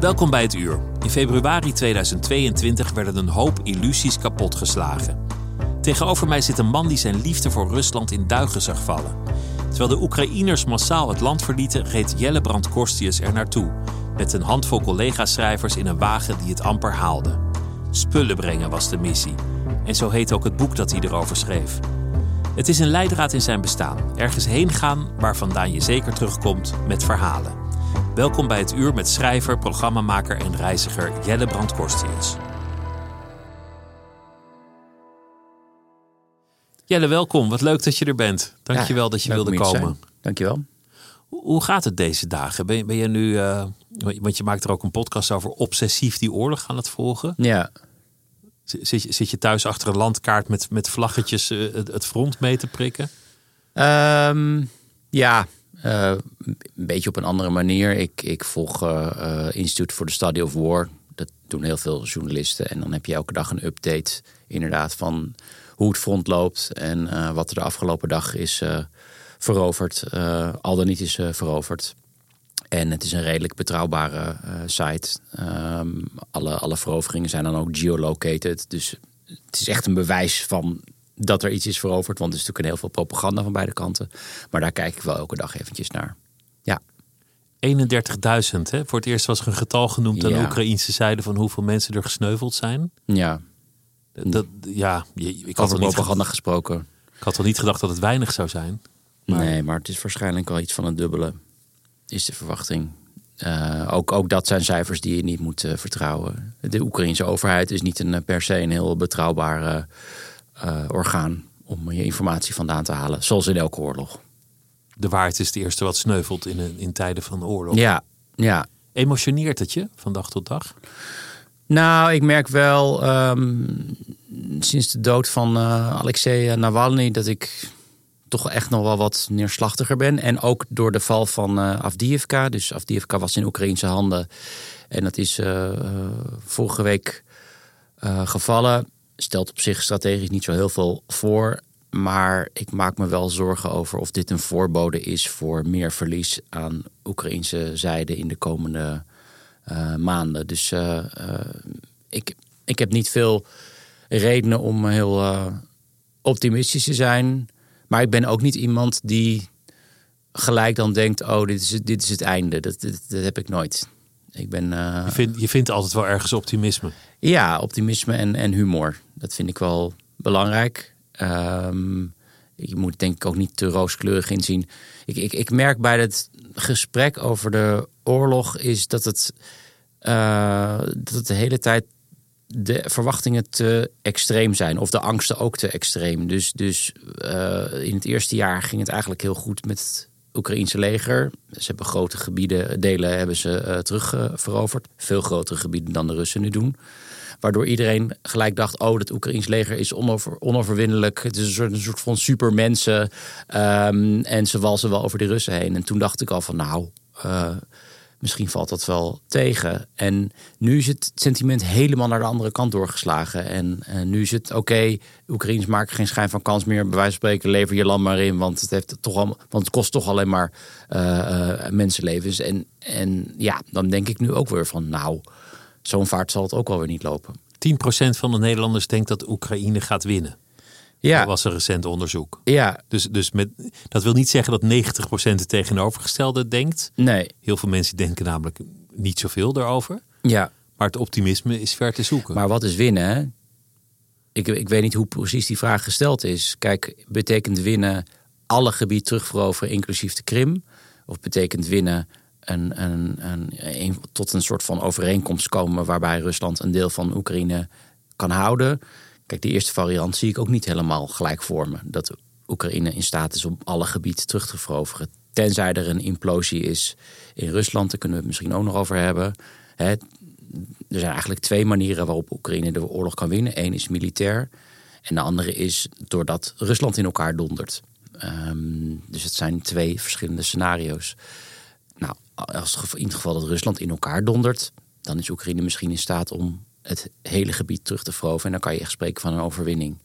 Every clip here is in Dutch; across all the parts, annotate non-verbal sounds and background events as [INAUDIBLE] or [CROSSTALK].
Welkom bij het uur. In februari 2022 werden een hoop illusies kapotgeslagen. Tegenover mij zit een man die zijn liefde voor Rusland in duigen zag vallen. Terwijl de Oekraïners massaal het land verlieten, reed Jelle Brand Korstius er naartoe. Met een handvol collega-schrijvers in een wagen die het amper haalde. Spullen brengen was de missie. En zo heet ook het boek dat hij erover schreef. Het is een leidraad in zijn bestaan. Ergens heen gaan waar vandaan je zeker terugkomt met verhalen. Welkom bij het uur met schrijver, programmamaker en reiziger Jelle Brand Korstius. Jelle, welkom. Wat leuk dat je er bent. Dankjewel wel dat je wilde komen. Dankjewel. Hoe gaat het deze dagen? Ben, ben je nu, uh, want je maakt er ook een podcast over, obsessief die oorlog aan het volgen? Ja. Zit, zit je thuis achter een landkaart met, met vlaggetjes uh, het, front mee te prikken? Um, ja, uh, een beetje op een andere manier. Ik, ik volg uh, Institute for the Study of War. Dat doen heel veel journalisten. En dan heb je elke dag een update inderdaad van hoe het front loopt. En wat er de afgelopen dag is veroverd. al dan niet is veroverd. En het is een redelijk betrouwbare site. Um, alle, alle veroveringen zijn dan ook geolocated. Dus het is echt een bewijs van dat er iets is veroverd. Want er is natuurlijk heel veel propaganda van beide kanten. Maar daar kijk ik wel elke dag eventjes naar. Ja. 31.000, hè? Voor het eerst was er een getal genoemd aan de Oekraïnse zijde van hoeveel mensen er gesneuveld zijn. Ja. Dat, ja, ik had Over propaganda gesproken. Ik had wel niet gedacht dat het weinig zou zijn. Maar... Nee, maar het is waarschijnlijk wel iets van het dubbele, is de verwachting. Uh, ook, ook dat zijn cijfers die je niet moet uh, vertrouwen. De Oekraïnse overheid is niet een, eh, per se een heel betrouwbare uh, orgaan om je informatie vandaan te halen, zoals in elke oorlog. De waarheid is het eerste wat sneuvelt in, in tijden van oorlog. Ja, ja. Emotioneert het je van dag tot dag? Nou, ik merk wel um, sinds de dood van uh, Alexei Navalny dat ik toch echt nog wel wat neerslachtiger ben. En ook door de val van uh, Avdiivka. Dus Avdiivka was in Oekraïnse handen. En dat is uh, vorige week gevallen stelt op zich strategisch niet zo heel veel voor. Maar ik maak me wel zorgen over of dit een voorbode is voor meer verlies aan Oekraïnse zijde in de komende uh, maanden. Dus uh, uh, ik, ik heb niet veel redenen om heel optimistisch te zijn. Maar ik ben ook niet iemand die gelijk dan denkt: oh, dit is, dit is het einde. Dat, dat, dat heb ik nooit. Ik ben, je, vindt, je vindt altijd wel ergens optimisme. Ja, optimisme en, en humor. Dat vind ik wel belangrijk. Um, je moet denk ik ook niet te rooskleurig inzien. Ik, ik, ik merk bij het gesprek over de oorlog is dat het, uh, dat de hele tijd de verwachtingen te extreem zijn. Of de angsten ook te extreem. Dus, dus uh, in het eerste jaar ging het eigenlijk heel goed met het Oekraïense leger. Ze hebben grote gebieden, delen hebben ze uh, terugveroverd. Veel grotere gebieden dan de Russen nu doen. Waardoor iedereen gelijk dacht: oh, het Oekraïns leger is onover, onoverwinnelijk. Het is een soort, een soort van supermensen. Um, en ze walsen wel over de Russen heen. En toen dacht ik al van nou. Uh, misschien valt dat wel tegen. En nu is het sentiment helemaal naar de andere kant doorgeslagen. En, nu is het oké, okay, Oekraïners maken geen schijn van kans meer. Bij wijze van spreken, lever je land maar in. Want het, heeft toch al, want het kost toch alleen maar uh, uh, mensenlevens. En, en ja, dan denk ik nu ook weer van nou zo'n vaart zal het ook alweer niet lopen. 10% van de Nederlanders denkt dat Oekraïne gaat winnen. Ja, Dat was een recent onderzoek. ja, Dus, dus met, dat wil niet zeggen dat 90% het tegenovergestelde denkt. nee, Heel veel mensen denken namelijk niet zoveel daarover. ja. Maar het optimisme is ver te zoeken. Maar wat is winnen? Hè? Ik, ik weet niet hoe precies die vraag gesteld is. Kijk, betekent winnen alle gebied terugveroveren, inclusief de Krim? Of betekent winnen een, tot een soort van overeenkomst komen waarbij Rusland een deel van Oekraïne kan houden? Kijk, die eerste variant zie ik ook niet helemaal gelijk voor me. Dat Oekraïne in staat is om alle gebied terug te veroveren. Tenzij er een implosie is in Rusland, daar kunnen we het misschien ook nog over hebben. Er zijn eigenlijk twee manieren waarop Oekraïne de oorlog kan winnen. Eén is militair en de andere is doordat Rusland in elkaar dondert. Ehm, dus het zijn twee verschillende scenario's. Als in het geval dat Rusland in elkaar dondert, dan is Oekraïne misschien in staat om het hele gebied terug te veroveren. En dan kan je echt spreken van een overwinning.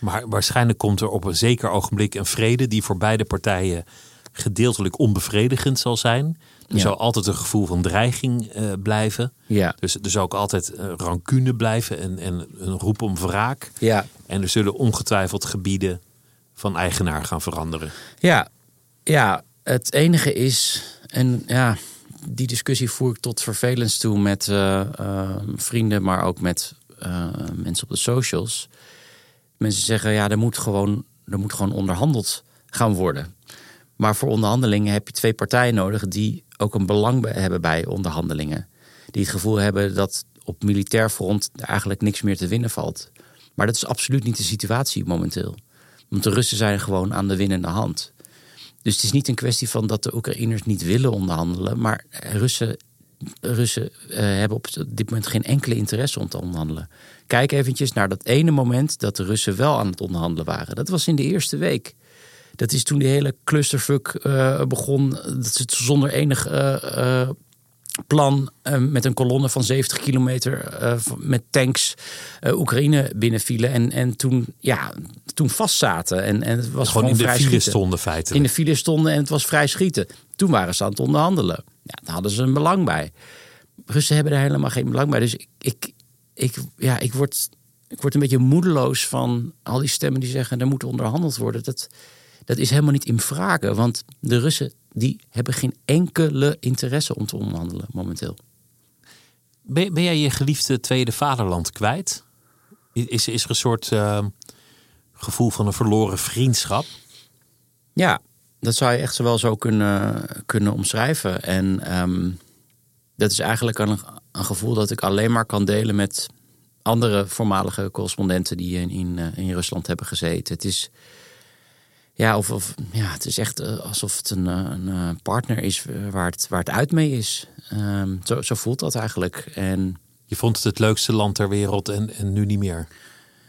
Maar waarschijnlijk komt er op een zeker ogenblik een vrede die voor beide partijen gedeeltelijk onbevredigend zal zijn. Er Ja. zal altijd een gevoel van dreiging eh, blijven. Ja, Dus er zal ook altijd eh, rancune blijven en, en een roep om wraak. ja, En er zullen ongetwijfeld gebieden van eigenaar gaan veranderen. Ja, ja, het enige is, en ja, die discussie voer ik tot vervelens toe met eh, eh, vrienden, maar ook met eh, mensen op de socials. Mensen zeggen, ja, er moet, gewoon, er moet gewoon onderhandeld gaan worden. Maar voor onderhandelingen heb je twee partijen nodig die ook een belang hebben bij onderhandelingen. Die het gevoel hebben dat op militair front eigenlijk niks meer te winnen valt. Maar dat is absoluut niet de situatie momenteel. Want de Russen zijn gewoon aan de winnende hand. Dus het is niet een kwestie van dat de Oekraïners niet willen onderhandelen. Maar Russen, Russen eh, hebben op dit moment geen enkele interesse om te onderhandelen. Kijk eventjes naar dat ene moment dat de Russen wel aan het onderhandelen waren. Dat was in de eerste week. Dat is toen die hele clusterfuck eh, begon. Dat ze zonder enig eh, plan eh, met een kolonne van 70 kilometer eh, met tanks eh, Oekraïne binnenvielen. En, en toen, ja, toen vastzaten. En, en het was Gewoon gewoon, in de file schieten. stonden In feitelijk. de file stonden en het was vrij schieten. Toen waren ze aan het onderhandelen. Ja, daar hadden ze een belang bij. Russen hebben daar helemaal geen belang bij. Dus ik, ik, ik, ja, ik, word, ik word een beetje moedeloos van al die stemmen die zeggen er moet onderhandeld worden. Dat, dat is helemaal niet in vragen. Want de Russen die hebben geen enkele interesse om te onderhandelen momenteel. Ben, ben jij je geliefde tweede vaderland kwijt? Is, is er een soort eh, gevoel van een verloren vriendschap? Ja, dat zou je echt zo wel zo kunnen, kunnen omschrijven. En ehm, dat is eigenlijk een, een gevoel dat ik alleen maar kan delen met andere voormalige correspondenten die in, in, eh, in Rusland hebben gezeten. Het is, ja, of, of, ja, het is echt eh, alsof het een, eh, een eh, partner is waar het, waar het uit mee is. Ehm, zo, zo voelt dat eigenlijk. En Je vond het het leukste land ter wereld en, en nu niet meer.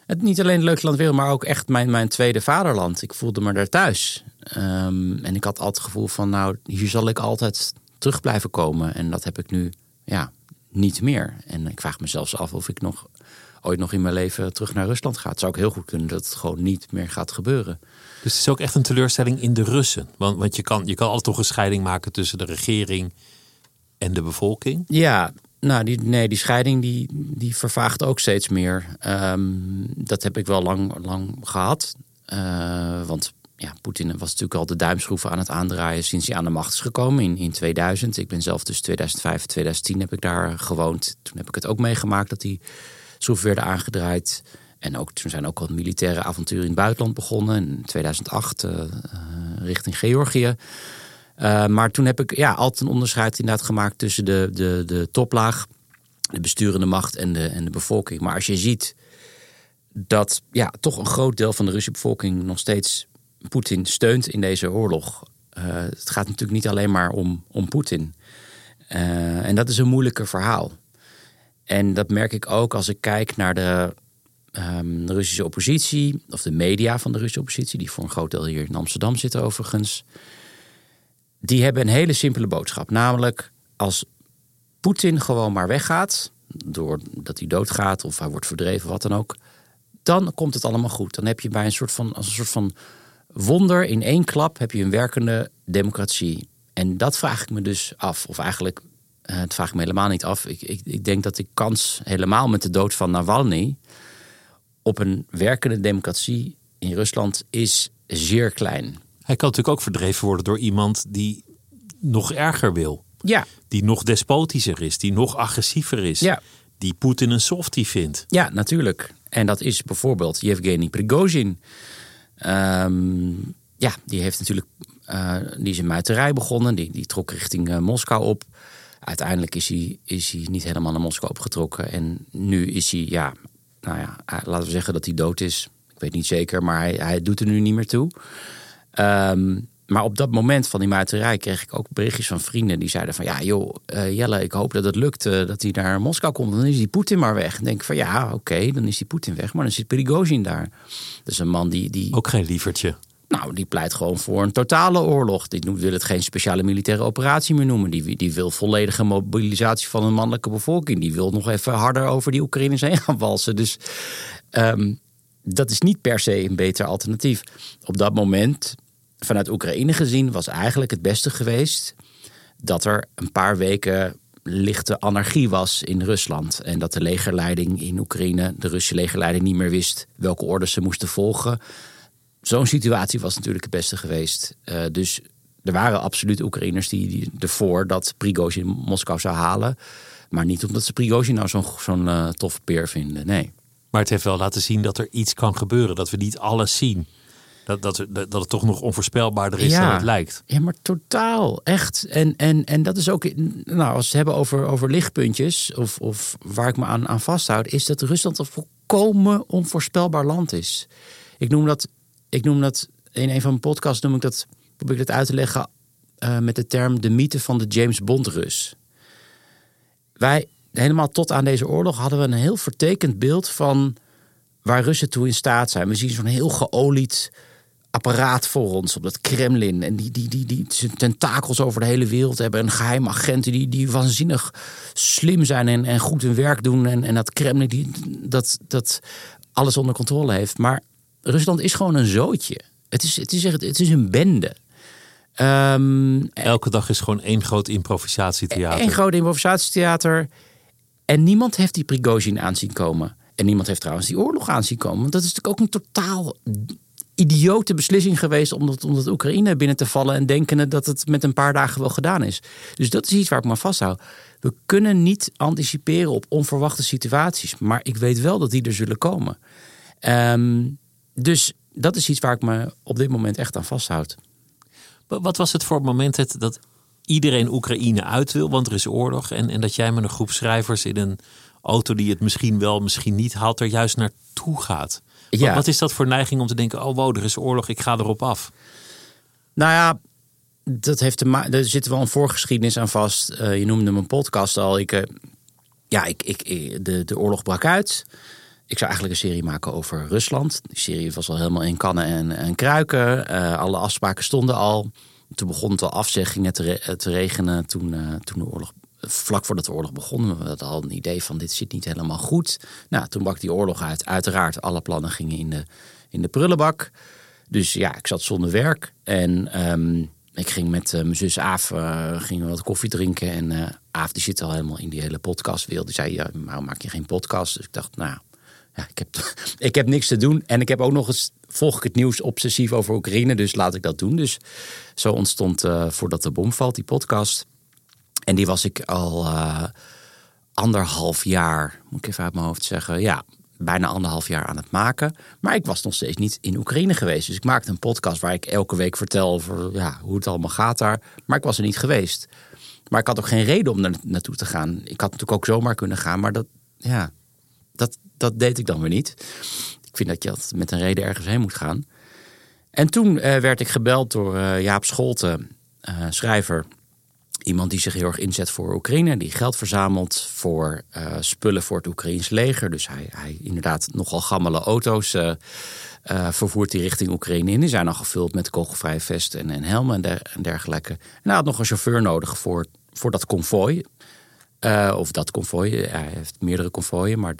Het niet alleen het leukste land wereld, maar ook echt mijn, mijn tweede vaderland. Ik voelde me daar thuis. Ehm, en ik had altijd het gevoel van, nou, hier zal ik altijd terug blijven komen. En dat heb ik nu, ja, niet meer. En ik vraag me zelfs af of ik nog ooit nog in mijn leven terug naar Rusland ga. Het zou ook heel goed kunnen dat het gewoon niet meer gaat gebeuren. Dus het is ook echt een teleurstelling in de Russen. Want, want je, kan, je kan altijd toch een scheiding maken tussen de regering en de bevolking. Ja, nou, die, nee, die scheiding die, die vervaagt ook steeds meer. Ehm, dat heb ik wel lang, lang gehad. Eh, want ja, Poetin was natuurlijk al de duimschroeven aan het aandraaien sinds hij aan de macht is gekomen in, in 2000. Ik ben zelf tussen 2005 en 2010 heb ik daar gewoond. Toen heb ik het ook meegemaakt dat die schroeven werden aangedraaid. En ook, toen zijn ook al militaire avonturen in het buitenland begonnen. In 2008 eh, eh, richting Georgië. Uh, maar toen heb ik ja, altijd een onderscheid inderdaad gemaakt tussen de, de, de toplaag, de besturende macht en de, en de bevolking. Maar als je ziet dat ja, toch een groot deel van de Russische bevolking nog steeds Poetin steunt in deze oorlog. Het gaat natuurlijk niet alleen maar om, om Poetin. En dat is een moeilijker verhaal. En dat merk ik ook als ik kijk naar de, um, de Russische oppositie, of de media van de Russische oppositie, die voor een groot deel hier in Amsterdam zitten overigens die hebben een hele simpele boodschap. Namelijk, als Poetin gewoon maar weggaat, doordat hij doodgaat of hij wordt verdreven, wat dan ook, dan komt het allemaal goed. Dan heb je bij een soort van, als een soort van wonder in één klap heb je een werkende democratie. En dat vraag ik me dus af. Of eigenlijk Uh, dat vraag ik me helemaal niet af. Ik, ik, ik denk dat de kans helemaal met de dood van Navalny op een werkende democratie in Rusland is zeer klein. Hij kan natuurlijk ook verdreven worden door iemand die nog erger wil. Ja. Die nog despotischer is, die nog agressiever is. Ja. Die Poetin een softie vindt. Ja, natuurlijk. En dat is bijvoorbeeld Yevgeny Prigozhin. Ehm, ja, die heeft natuurlijk uh, die is muiterij begonnen. Die, die trok richting uh, Moskou op. Uiteindelijk is hij, is hij niet helemaal naar Moskou opgetrokken. En nu is hij, ja, nou ja, laten we zeggen dat hij dood is. Ik weet niet zeker, maar hij, hij doet er nu niet meer toe. Um, maar op dat moment van die muiterij kreeg ik ook berichtjes van vrienden die zeiden van ja joh uh, Jelle ik hoop dat het lukt uh, dat hij naar Moskou komt dan is die Poetin maar weg. En denk van ja oké dan is die Poetin weg maar dan zit Prigozhin daar. Dat is een man die, die... Ook geen lievertje. Nou, die pleit gewoon voor een totale oorlog. Die wil het geen speciale militaire operatie meer noemen. Die, die wil volledige mobilisatie van een mannelijke bevolking. Die wil nog even harder over die Oekraïners heen gaan walsen. Dus um, dat is niet per se een beter alternatief. Op dat moment vanuit Oekraïne gezien was eigenlijk het beste geweest dat er een paar weken lichte anarchie was in Rusland. En dat de legerleiding in Oekraïne, de Russische legerleiding, niet meer wist welke orders ze moesten volgen. Zo'n situatie was natuurlijk het beste geweest. Uh, dus er waren absoluut Oekraïners die, die ervoor dat Prigozhin Moskou zou halen. Maar niet omdat ze Prigozhin nou zo'n zo'n uh, toffe peer vinden, nee. Maar het heeft wel laten zien dat er iets kan gebeuren. Dat we niet alles zien. Dat, dat, dat het toch nog onvoorspelbaarder is dan het lijkt. Ja, maar totaal. Echt. En, en, en dat is ook, nou, als we het hebben over, over lichtpuntjes, of, of waar ik me aan, aan vasthoud, is dat Rusland een volkomen onvoorspelbaar land is. Ik noem dat, ik noem dat in een van mijn podcasts noem ik dat, probeer ik dat uit te leggen uh, met de term de mythe van de James Bond Rus. Wij, helemaal tot aan deze oorlog, hadden we een heel vertekend beeld van waar Russen toe in staat zijn. We zien zo'n heel geolied apparaat voor ons op dat Kremlin. En die, die, die, die zijn tentakels over de hele wereld hebben. En geheime agenten die, die waanzinnig slim zijn en, en goed hun werk doen. En, en dat Kremlin die, dat, dat alles onder controle heeft. Maar Rusland is gewoon een zootje. Het is, het is, echt, het is een bende. Um, Elke dag is gewoon één groot improvisatietheater. Eén groot improvisatietheater. En niemand heeft die Prigozhin aanzien komen. En niemand heeft trouwens die oorlog aanzien komen. Want dat is natuurlijk ook een totaal idiote beslissing geweest om dat, om dat Oekraïne binnen te vallen en denken dat het met een paar dagen wel gedaan is. Dus dat is iets waar ik me vasthoud. We kunnen niet anticiperen op onverwachte situaties, maar ik weet wel dat die er zullen komen. Um, dus dat is iets waar ik me op dit moment echt aan vasthoud. Wat was het voor moment dat iedereen Oekraïne uit wil, want er is oorlog, en, en dat jij met een groep schrijvers in een auto die het misschien wel, misschien niet haalt, er juist naartoe gaat? Ja. Wat is dat voor neiging om te denken: oh wow, er is oorlog, ik ga erop af? Nou ja, dat heeft te. Er zit wel een voorgeschiedenis aan vast. Uh, je noemde mijn podcast al. Ik, uh, ja, ik, ik, de, de oorlog brak uit. Ik zou eigenlijk een serie maken over Rusland. Die serie was al helemaal in kannen en, en kruiken. Uh, alle afspraken stonden al. Toen begon het al afzeggingen te, te regenen toen, toen de oorlog vlak voordat de oorlog begon, we hadden al een idee van dit zit niet helemaal goed. Nou, toen brak die oorlog uit. Uiteraard, alle plannen gingen in de, in de prullenbak. Dus ja, ik zat zonder werk. En um, ik ging met uh, mijn zus Aaf uh, gingen wat koffie drinken. En uh, Aaf die zit al helemaal in die hele podcastwereld. Die zei, ja, waarom maak je geen podcast? Dus ik dacht, nou, ja, ik, heb, [LAUGHS] ik heb niks te doen. En ik heb ook nog eens, volg ik het nieuws obsessief over Oekraïne. Dus laat ik dat doen. Dus zo ontstond, voordat de bom valt, die podcast. En die was ik al uh, anderhalf jaar, moet ik even uit mijn hoofd zeggen. Ja, bijna anderhalf jaar aan het maken. Maar ik was nog steeds niet in Oekraïne geweest. Dus ik maakte een podcast waar ik elke week vertel over ja, hoe het allemaal gaat daar. Maar ik was er niet geweest. Maar ik had ook geen reden om er naartoe te gaan. Ik had natuurlijk ook zomaar kunnen gaan. Maar dat, ja, dat, dat deed ik dan weer niet. Ik vind dat je met een reden ergens heen moet gaan. En toen uh, werd ik gebeld door uh, Jaap Scholten, uh, schrijver Iemand die zich heel erg inzet voor Oekraïne, die geld verzamelt voor spullen voor het Oekraïns leger. Dus hij, hij inderdaad nogal gammele auto's vervoert die richting Oekraïne in. Die zijn al gevuld met kogelvrije vesten en, en helmen en, dergelijke. En hij had nog een chauffeur nodig voor, voor dat konvooi. Of dat konvooi, hij heeft meerdere konvooien, maar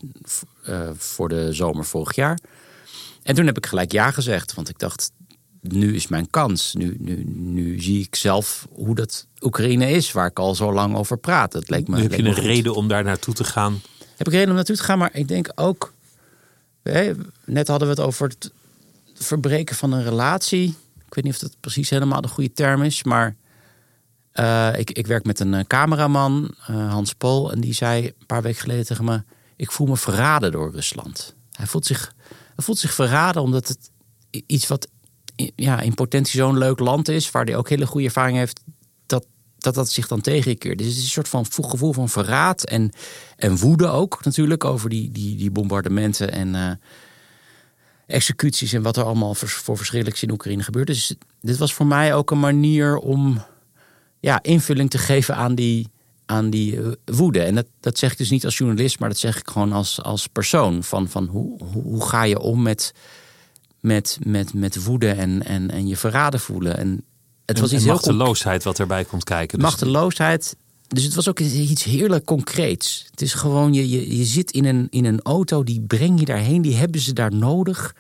voor de zomer vorig jaar. En toen heb ik gelijk ja gezegd, want ik dacht, nu is mijn kans. Nu, nu, nu zie ik zelf hoe dat Oekraïne is, waar ik al zo lang over praat. Het leek me, nu heb je een goed. reden om daar naartoe te gaan. Heb ik reden om naartoe te gaan, maar ik denk ook. Hè, net hadden we het over het verbreken van een relatie. Ik weet niet of dat precies helemaal de goede term is, maar eh, ik, ik werk met een eh, cameraman, eh, Hans Pol, en die zei een paar weken geleden tegen me: Ik voel me verraden door Rusland. Hij voelt zich, hij voelt zich verraden omdat het iets wat ja, in potentie zo'n leuk land is, waar hij ook hele goede ervaring heeft, dat dat, dat zich dan tegenkeert. Dus het is een soort van vo- gevoel van verraad en, en woede ook natuurlijk over die, die, die bombardementen en executies en wat er allemaal voor, voor verschrikkelijks in Oekraïne gebeurt. Dus dit was voor mij ook een manier om ja, invulling te geven aan die, aan die eh, woede. En dat, dat zeg ik dus niet als journalist, maar dat zeg ik gewoon als, als persoon. Van, van hoe, hoe, ga je om met, met, met, met woede en, en, en je verraden voelen. En het was iets en heel machteloosheid wat erbij komt kijken. Dus Machteloosheid. Dus het was ook iets heerlijk concreets. Het is gewoon, je, je, je zit in een, in een auto, die breng je daarheen, die hebben ze daar nodig.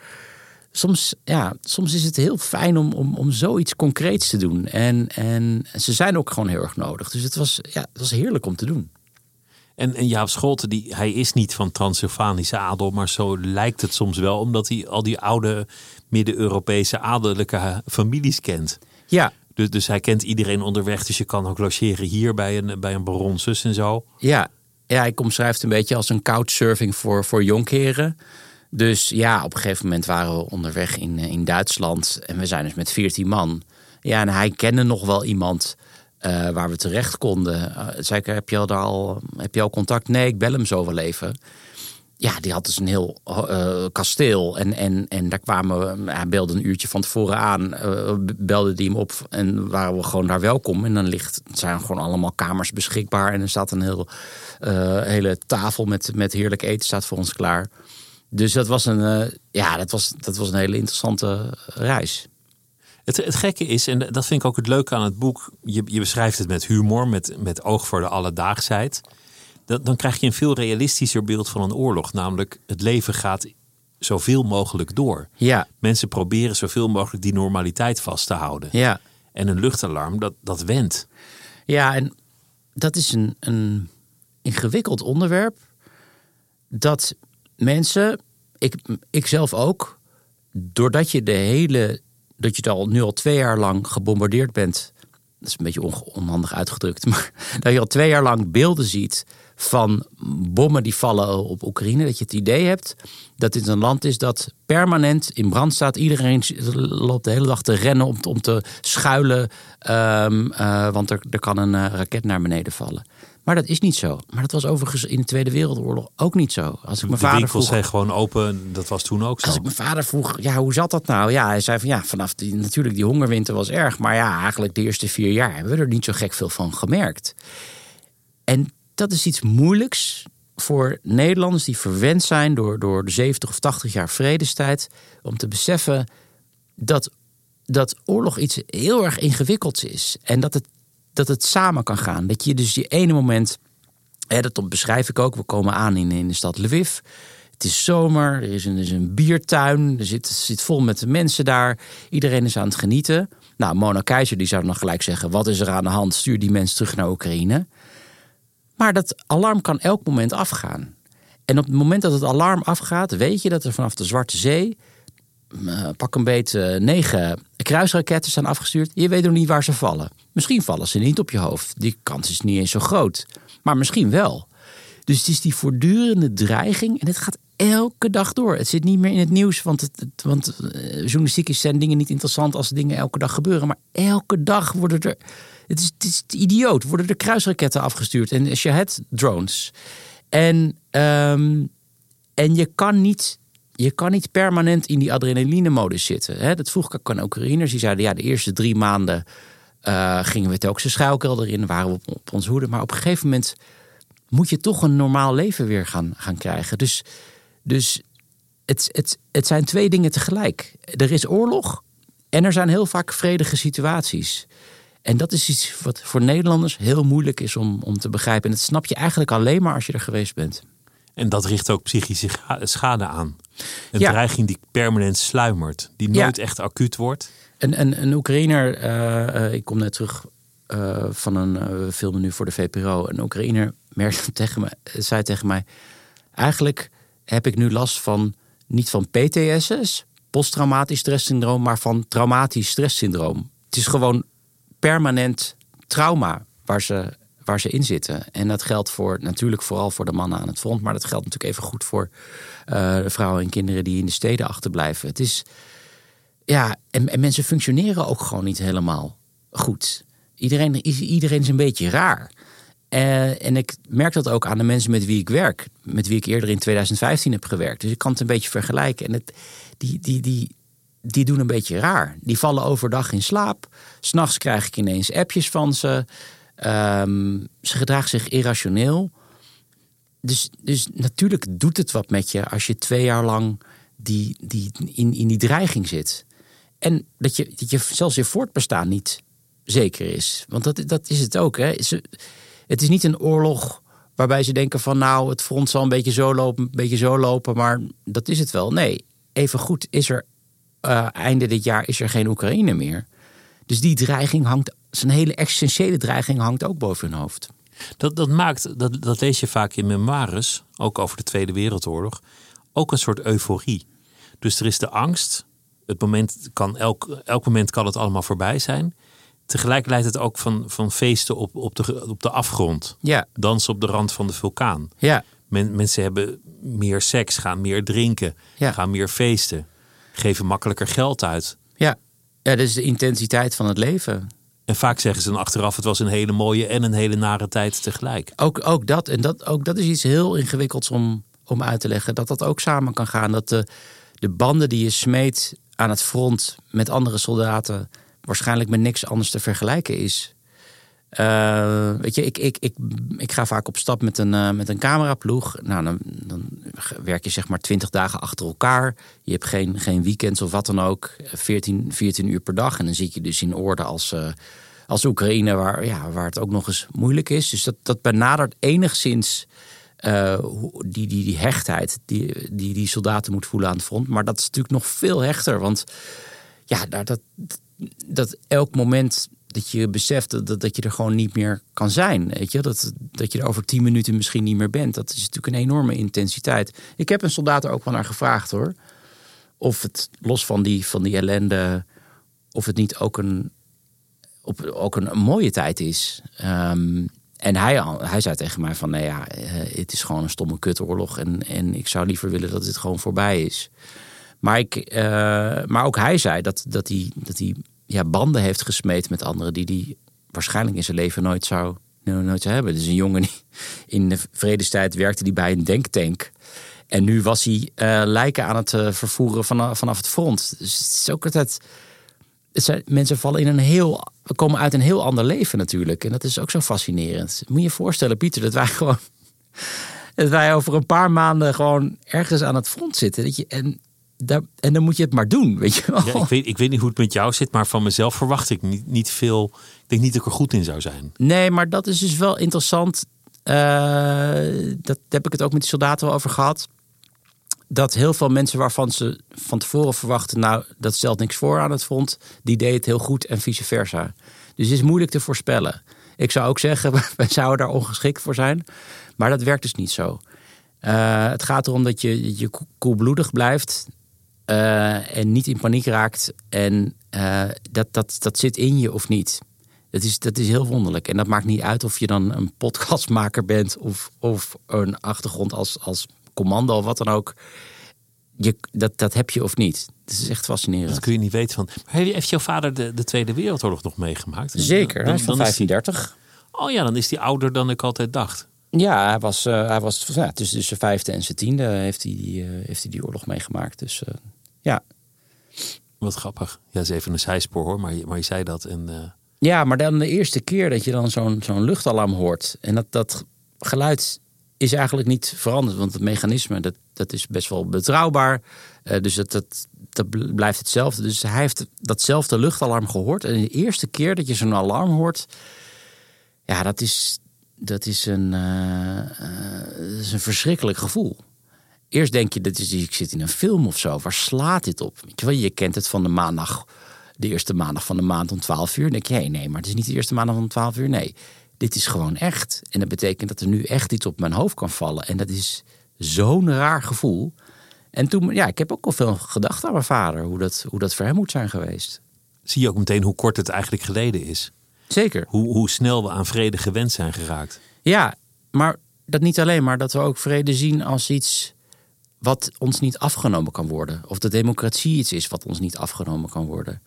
Soms, ja, soms is het heel fijn om, om, om zoiets concreets te doen. En, en ze zijn ook gewoon heel erg nodig. Dus het was, ja, het was heerlijk om te doen. En, en Jaap Scholten, die, hij is niet van Transylvanische adel, maar zo lijkt het soms wel, omdat hij al die oude Midden-Europese adellijke families kent. Ja, Dus, dus hij kent iedereen onderweg, dus je kan ook logeren hier bij een, bij een baron zus en zo. Ja, ja ik omschrijf het een beetje als een couchsurfing voor, voor jonkeren. Dus ja, op een gegeven moment waren we onderweg in, eh, in Duitsland. En we zijn dus met 14 man. Ja, en hij kende nog wel iemand eh, waar we terecht konden. Uh, zei ik, heb je, al al, heb je al contact? Nee, ik bel hem zo wel even. Ja, die had dus een heel kasteel. En, en, en daar kwamen we, hij belde een uurtje van tevoren aan. Belde die hem op en waren we gewoon daar welkom. En dan ligt, zijn gewoon allemaal kamers beschikbaar. En er staat een heel, hele tafel met, met heerlijk eten staat voor ons klaar. Dus dat was een, ja, dat was, dat was een hele interessante reis. Het, het gekke is, en dat vind ik ook het leuke aan het boek. Je, je beschrijft het met humor, met, met oog voor de alledaagsheid dan, dan krijg je een veel realistischer beeld van een oorlog. Namelijk, het leven gaat zoveel mogelijk door. Ja. Mensen proberen zoveel mogelijk die normaliteit vast te houden. Ja. En een luchtalarm, dat, dat wendt. Ja, en dat is een, een ingewikkeld onderwerp. Dat mensen, ik, ik zelf ook, doordat je de hele, dat je al nu al twee jaar lang gebombardeerd bent. Dat is een beetje onhandig uitgedrukt, [LAUGHS] maar dat je al twee jaar lang beelden ziet van bommen die vallen op Oekraïne. Dat je het idee hebt dat dit een land is dat permanent in brand staat. Iedereen loopt de hele dag te rennen om, te schuilen. Um, uh, want er, kan een uh, raket naar beneden vallen. Maar dat is niet zo. Maar dat was overigens in de Tweede Wereldoorlog ook niet zo. Als ik mijn de vader winkels vroeg, zijn gewoon open. Dat was toen ook zo. Als ik mijn vader vroeg, ja, hoe zat dat nou? Ja, hij zei van ja, vanaf die, natuurlijk die hongerwinter was erg. Maar ja, eigenlijk de eerste vier jaar hebben we er niet zo gek veel van gemerkt. En dat is iets moeilijks voor Nederlanders die verwend zijn door, door de 70 of 80 jaar vredestijd. Om te beseffen dat, dat oorlog iets heel erg ingewikkelds is. En dat het, dat het samen kan gaan. Dat je dus die ene moment, hè, dat beschrijf ik ook. We komen aan in, in de stad Lviv. Het is zomer, er is een, is een biertuin, er zit, zit vol met de mensen daar. Iedereen is aan het genieten. Nou, Mona Keizer die zou dan gelijk zeggen: wat is er aan de hand? Stuur die mensen terug naar Oekraïne. Maar dat alarm kan elk moment afgaan. En op het moment dat het alarm afgaat, weet je dat er vanaf de Zwarte Zee. Uh, pak een beet uh, negen kruisraketten zijn afgestuurd. Je weet nog niet waar ze vallen. Misschien vallen ze niet op je hoofd. Die kans is niet eens zo groot. Maar misschien wel. Dus het is die voortdurende dreiging. En het gaat elke dag door. Het zit niet meer in het nieuws. Want, het, het, want uh, journalistiek zijn dingen niet interessant als dingen elke dag gebeuren. Maar elke dag worden er. Het is, het idioot. Worden er kruisraketten afgestuurd en Shahed drones. En, um, en je kan niet. Je kan niet permanent in die adrenaline-modus zitten. Hè? Dat vroeg ik ook aan Oekraïners. Die zeiden, ja, de eerste drie maanden uh, gingen we telkens de schuilkelder in. Waren we op, op ons hoede. Maar op een gegeven moment moet je toch een normaal leven weer gaan, gaan krijgen. Dus, dus het, het, het zijn twee dingen tegelijk. Er is oorlog en er zijn heel vaak vredige situaties. En dat is iets wat voor Nederlanders heel moeilijk is om, om te begrijpen. En dat snap je eigenlijk alleen maar als je er geweest bent. En dat richt ook psychische schade aan. Een ja. dreiging die permanent sluimert, die nooit ja. echt acuut wordt. Een, een, een Oekraïner, eh, eh, ik kom net terug eh, van een uh, film nu voor de VPRO. Een Oekraïner merkte [LAUGHS] tegen me, zei tegen mij: Eigenlijk heb ik nu last van niet van PTSS, posttraumatisch stresssyndroom, maar van traumatisch stresssyndroom. Het is gewoon permanent trauma waar ze, waar ze in zitten. En dat geldt voor, natuurlijk vooral voor de mannen aan het front, maar dat geldt natuurlijk even goed voor de vrouwen en kinderen die in de steden achterblijven. Het is, ja, en, en mensen functioneren ook gewoon niet helemaal goed. Iedereen is, iedereen is een beetje raar. Uh, en ik merk dat ook aan de mensen met wie ik werk. Met wie ik eerder in 2015 heb gewerkt. Dus ik kan het een beetje vergelijken. En het, die, die, die, die doen een beetje raar. Die vallen overdag in slaap. S'nachts krijg ik ineens appjes van ze. Um, ze gedragen zich irrationeel. Dus, dus natuurlijk doet het wat met je als je twee jaar lang die, die, in, in die dreiging zit. En dat je, dat je zelfs je voortbestaan niet zeker is. Want dat, dat is het ook. Hè. Het is niet een oorlog waarbij ze denken van nou, het front zal een beetje zo lopen, een beetje zo lopen, maar dat is het wel. Nee, even goed is er uh, einde dit jaar is er geen Oekraïne meer. Dus die dreiging hangt, zijn hele existentiële dreiging hangt ook boven hun hoofd. Dat, dat maakt, dat, dat lees je vaak in memoires, ook over de Tweede Wereldoorlog, ook een soort euforie. Dus er is de angst. Het moment kan elk, elk moment kan het allemaal voorbij zijn. Tegelijk leidt het ook van, van feesten op, op, de, op de afgrond. Ja. Dansen op de rand van de vulkaan. Ja. Men, mensen hebben meer seks, gaan meer drinken, Ja. gaan meer feesten, geven makkelijker geld uit. Ja. dat is de intensiteit van het leven. En vaak zeggen ze dan achteraf: het was een hele mooie en een hele nare tijd tegelijk. Ook, ook, dat, en dat, ook dat is iets heel ingewikkelds om, om uit te leggen. Dat dat ook samen kan gaan. Dat de, de banden die je smeet aan het front met andere soldaten waarschijnlijk met niks anders te vergelijken is. Uh, weet je, ik, ik, ik, ik ga vaak op stap met een, uh, met een cameraploeg. Nou, dan, dan werk je zeg maar 20 dagen achter elkaar. Je hebt geen, geen weekends of wat dan ook. 14, 14 uur per dag. En dan zit je dus in orde als, uh, als Oekraïne, waar, ja, waar het ook nog eens moeilijk is. Dus dat, dat benadert enigszins die, die, die hechtheid die, die die soldaten moet voelen aan het front. Maar dat is natuurlijk nog veel hechter. Want ja, dat, dat elk moment dat je beseft dat, dat je er gewoon niet meer kan zijn. Weet je? Dat, dat je er over tien minuten misschien niet meer bent. Dat is natuurlijk een enorme intensiteit. Ik heb een soldaat er ook wel naar gevraagd hoor. Of het los van die, van die ellende, of het niet ook een, op, ook een, mooie tijd is. Um, en hij, hij zei tegen mij van, nou ja, het is gewoon een stomme kutoorlog. En, en ik zou liever willen dat het gewoon voorbij is. Maar, ik, uh, maar ook hij zei dat, dat hij, dat hij ja, banden heeft gesmeed met anderen die hij waarschijnlijk in zijn leven nooit zou, nooit zou hebben. Dus een jongen die in de vredestijd werkte die bij een denktank. En nu was hij uh, lijken aan het uh, vervoeren vanaf, vanaf het front. Dus het is ook altijd. Het mensen vallen in een heel. Komen uit een heel ander leven natuurlijk. En dat is ook zo fascinerend. Moet je je voorstellen, Pieter, dat wij gewoon. [LAUGHS] Dat wij over een paar maanden gewoon ergens aan het front zitten. Dat je, en daar, en dan moet je het maar doen, weet je wel. Ja, ik, weet, ik weet niet hoe het met jou zit, maar van mezelf verwacht ik niet, niet veel. Ik denk niet dat ik er goed in zou zijn. Nee, maar dat is dus wel interessant. Uh, dat heb ik het ook met die soldaten wel over gehad. Dat heel veel mensen waarvan ze van tevoren verwachten, nou, dat stelt niks voor aan het front, die deed het heel goed en vice versa. Dus het is moeilijk te voorspellen. Ik zou ook zeggen, [LAUGHS] wij zouden daar ongeschikt voor zijn. Maar dat werkt dus niet zo. Uh, het gaat erom dat je, je koelbloedig blijft. Uh, en niet in paniek raakt. En uh, dat, dat, dat zit in je of niet. Dat is, dat is heel wonderlijk. En dat maakt niet uit of je dan een [LAUGHS] podcastmaker bent of, of een achtergrond als, als commando of wat dan ook. Je, dat, dat heb je of niet. Het is echt fascinerend. Dat kun je niet weten van. Maar heeft jouw vader de, de Tweede Wereldoorlog nog meegemaakt? Zeker, dan, hij is van 1530. Is, oh ja, dan is hij ouder dan ik altijd dacht. Ja, hij was, uh, hij was ja, tussen zijn vijfde en zijn tiende heeft hij die, uh, heeft hij die oorlog meegemaakt. Dus uh, ja. Wat grappig. Ja, is even een zijspoor hoor, maar je, maar je zei dat. En, uh... Ja, maar dan de eerste keer dat je dan zo'n zo'n luchtalarm hoort. En dat, dat geluid is eigenlijk niet veranderd. Want het mechanisme, dat, dat is best wel betrouwbaar. Uh, dus dat, dat, dat blijft hetzelfde. Dus hij heeft datzelfde luchtalarm gehoord. En de eerste keer dat je zo'n alarm hoort... Ja, dat is, dat is, een, uh, dat is een verschrikkelijk gevoel. Eerst denk je, dat is, ik zit in een film of zo. Waar slaat dit op? Weet je, wel, je kent het van de maandag de eerste maandag van de maand om 12 uur. Dan denk je, hey, nee, maar het is niet de eerste maandag om 12 uur. Nee, dit is gewoon echt. En dat betekent dat er nu echt iets op mijn hoofd kan vallen. En dat is zo'n raar gevoel. En toen, ja, ik heb ook al veel gedacht aan mijn vader, hoe dat, hoe dat voor hem moet zijn geweest. Zie je ook meteen hoe kort het eigenlijk geleden is? Zeker. Hoe, hoe snel we aan vrede gewend zijn geraakt. Ja, maar dat niet alleen, maar dat we ook vrede zien als iets wat ons niet afgenomen kan worden. Of de democratie iets is wat ons niet afgenomen kan worden.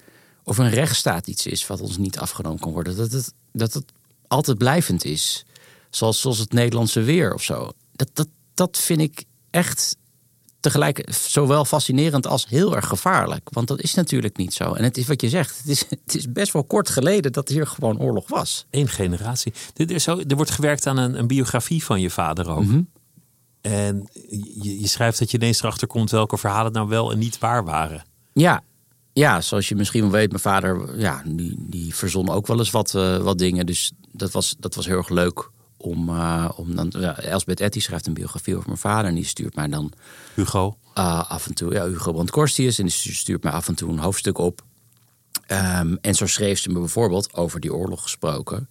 Of een rechtsstaat iets is wat ons niet afgenomen kan worden. Dat het, dat het altijd blijvend is. Zoals, zoals het Nederlandse weer of zo. Dat, dat, dat vind ik echt tegelijk zowel fascinerend als heel erg gevaarlijk. Want dat is natuurlijk niet zo. En het is wat je zegt, het is, het is best wel kort geleden dat hier gewoon oorlog was. Eén generatie. Er, zo, er wordt gewerkt aan een, een biografie van je vader ook. Mhm. En je, je schrijft dat je ineens erachter komt welke verhalen nou wel en niet waar waren. Ja, ja, zoals je misschien wel weet, mijn vader ja, die, die verzon ook wel eens wat, eh, wat dingen. Dus dat was, dat was heel erg leuk om, uh, om dan. Ja, Elsbeth Etty schrijft een biografie over mijn vader en die stuurt mij dan. Hugo? Uh, af en toe, ja, Hugo Brandkorstius. En die stuurt mij af en toe een hoofdstuk op. Um, en zo schreef ze me bijvoorbeeld over die oorlog gesproken.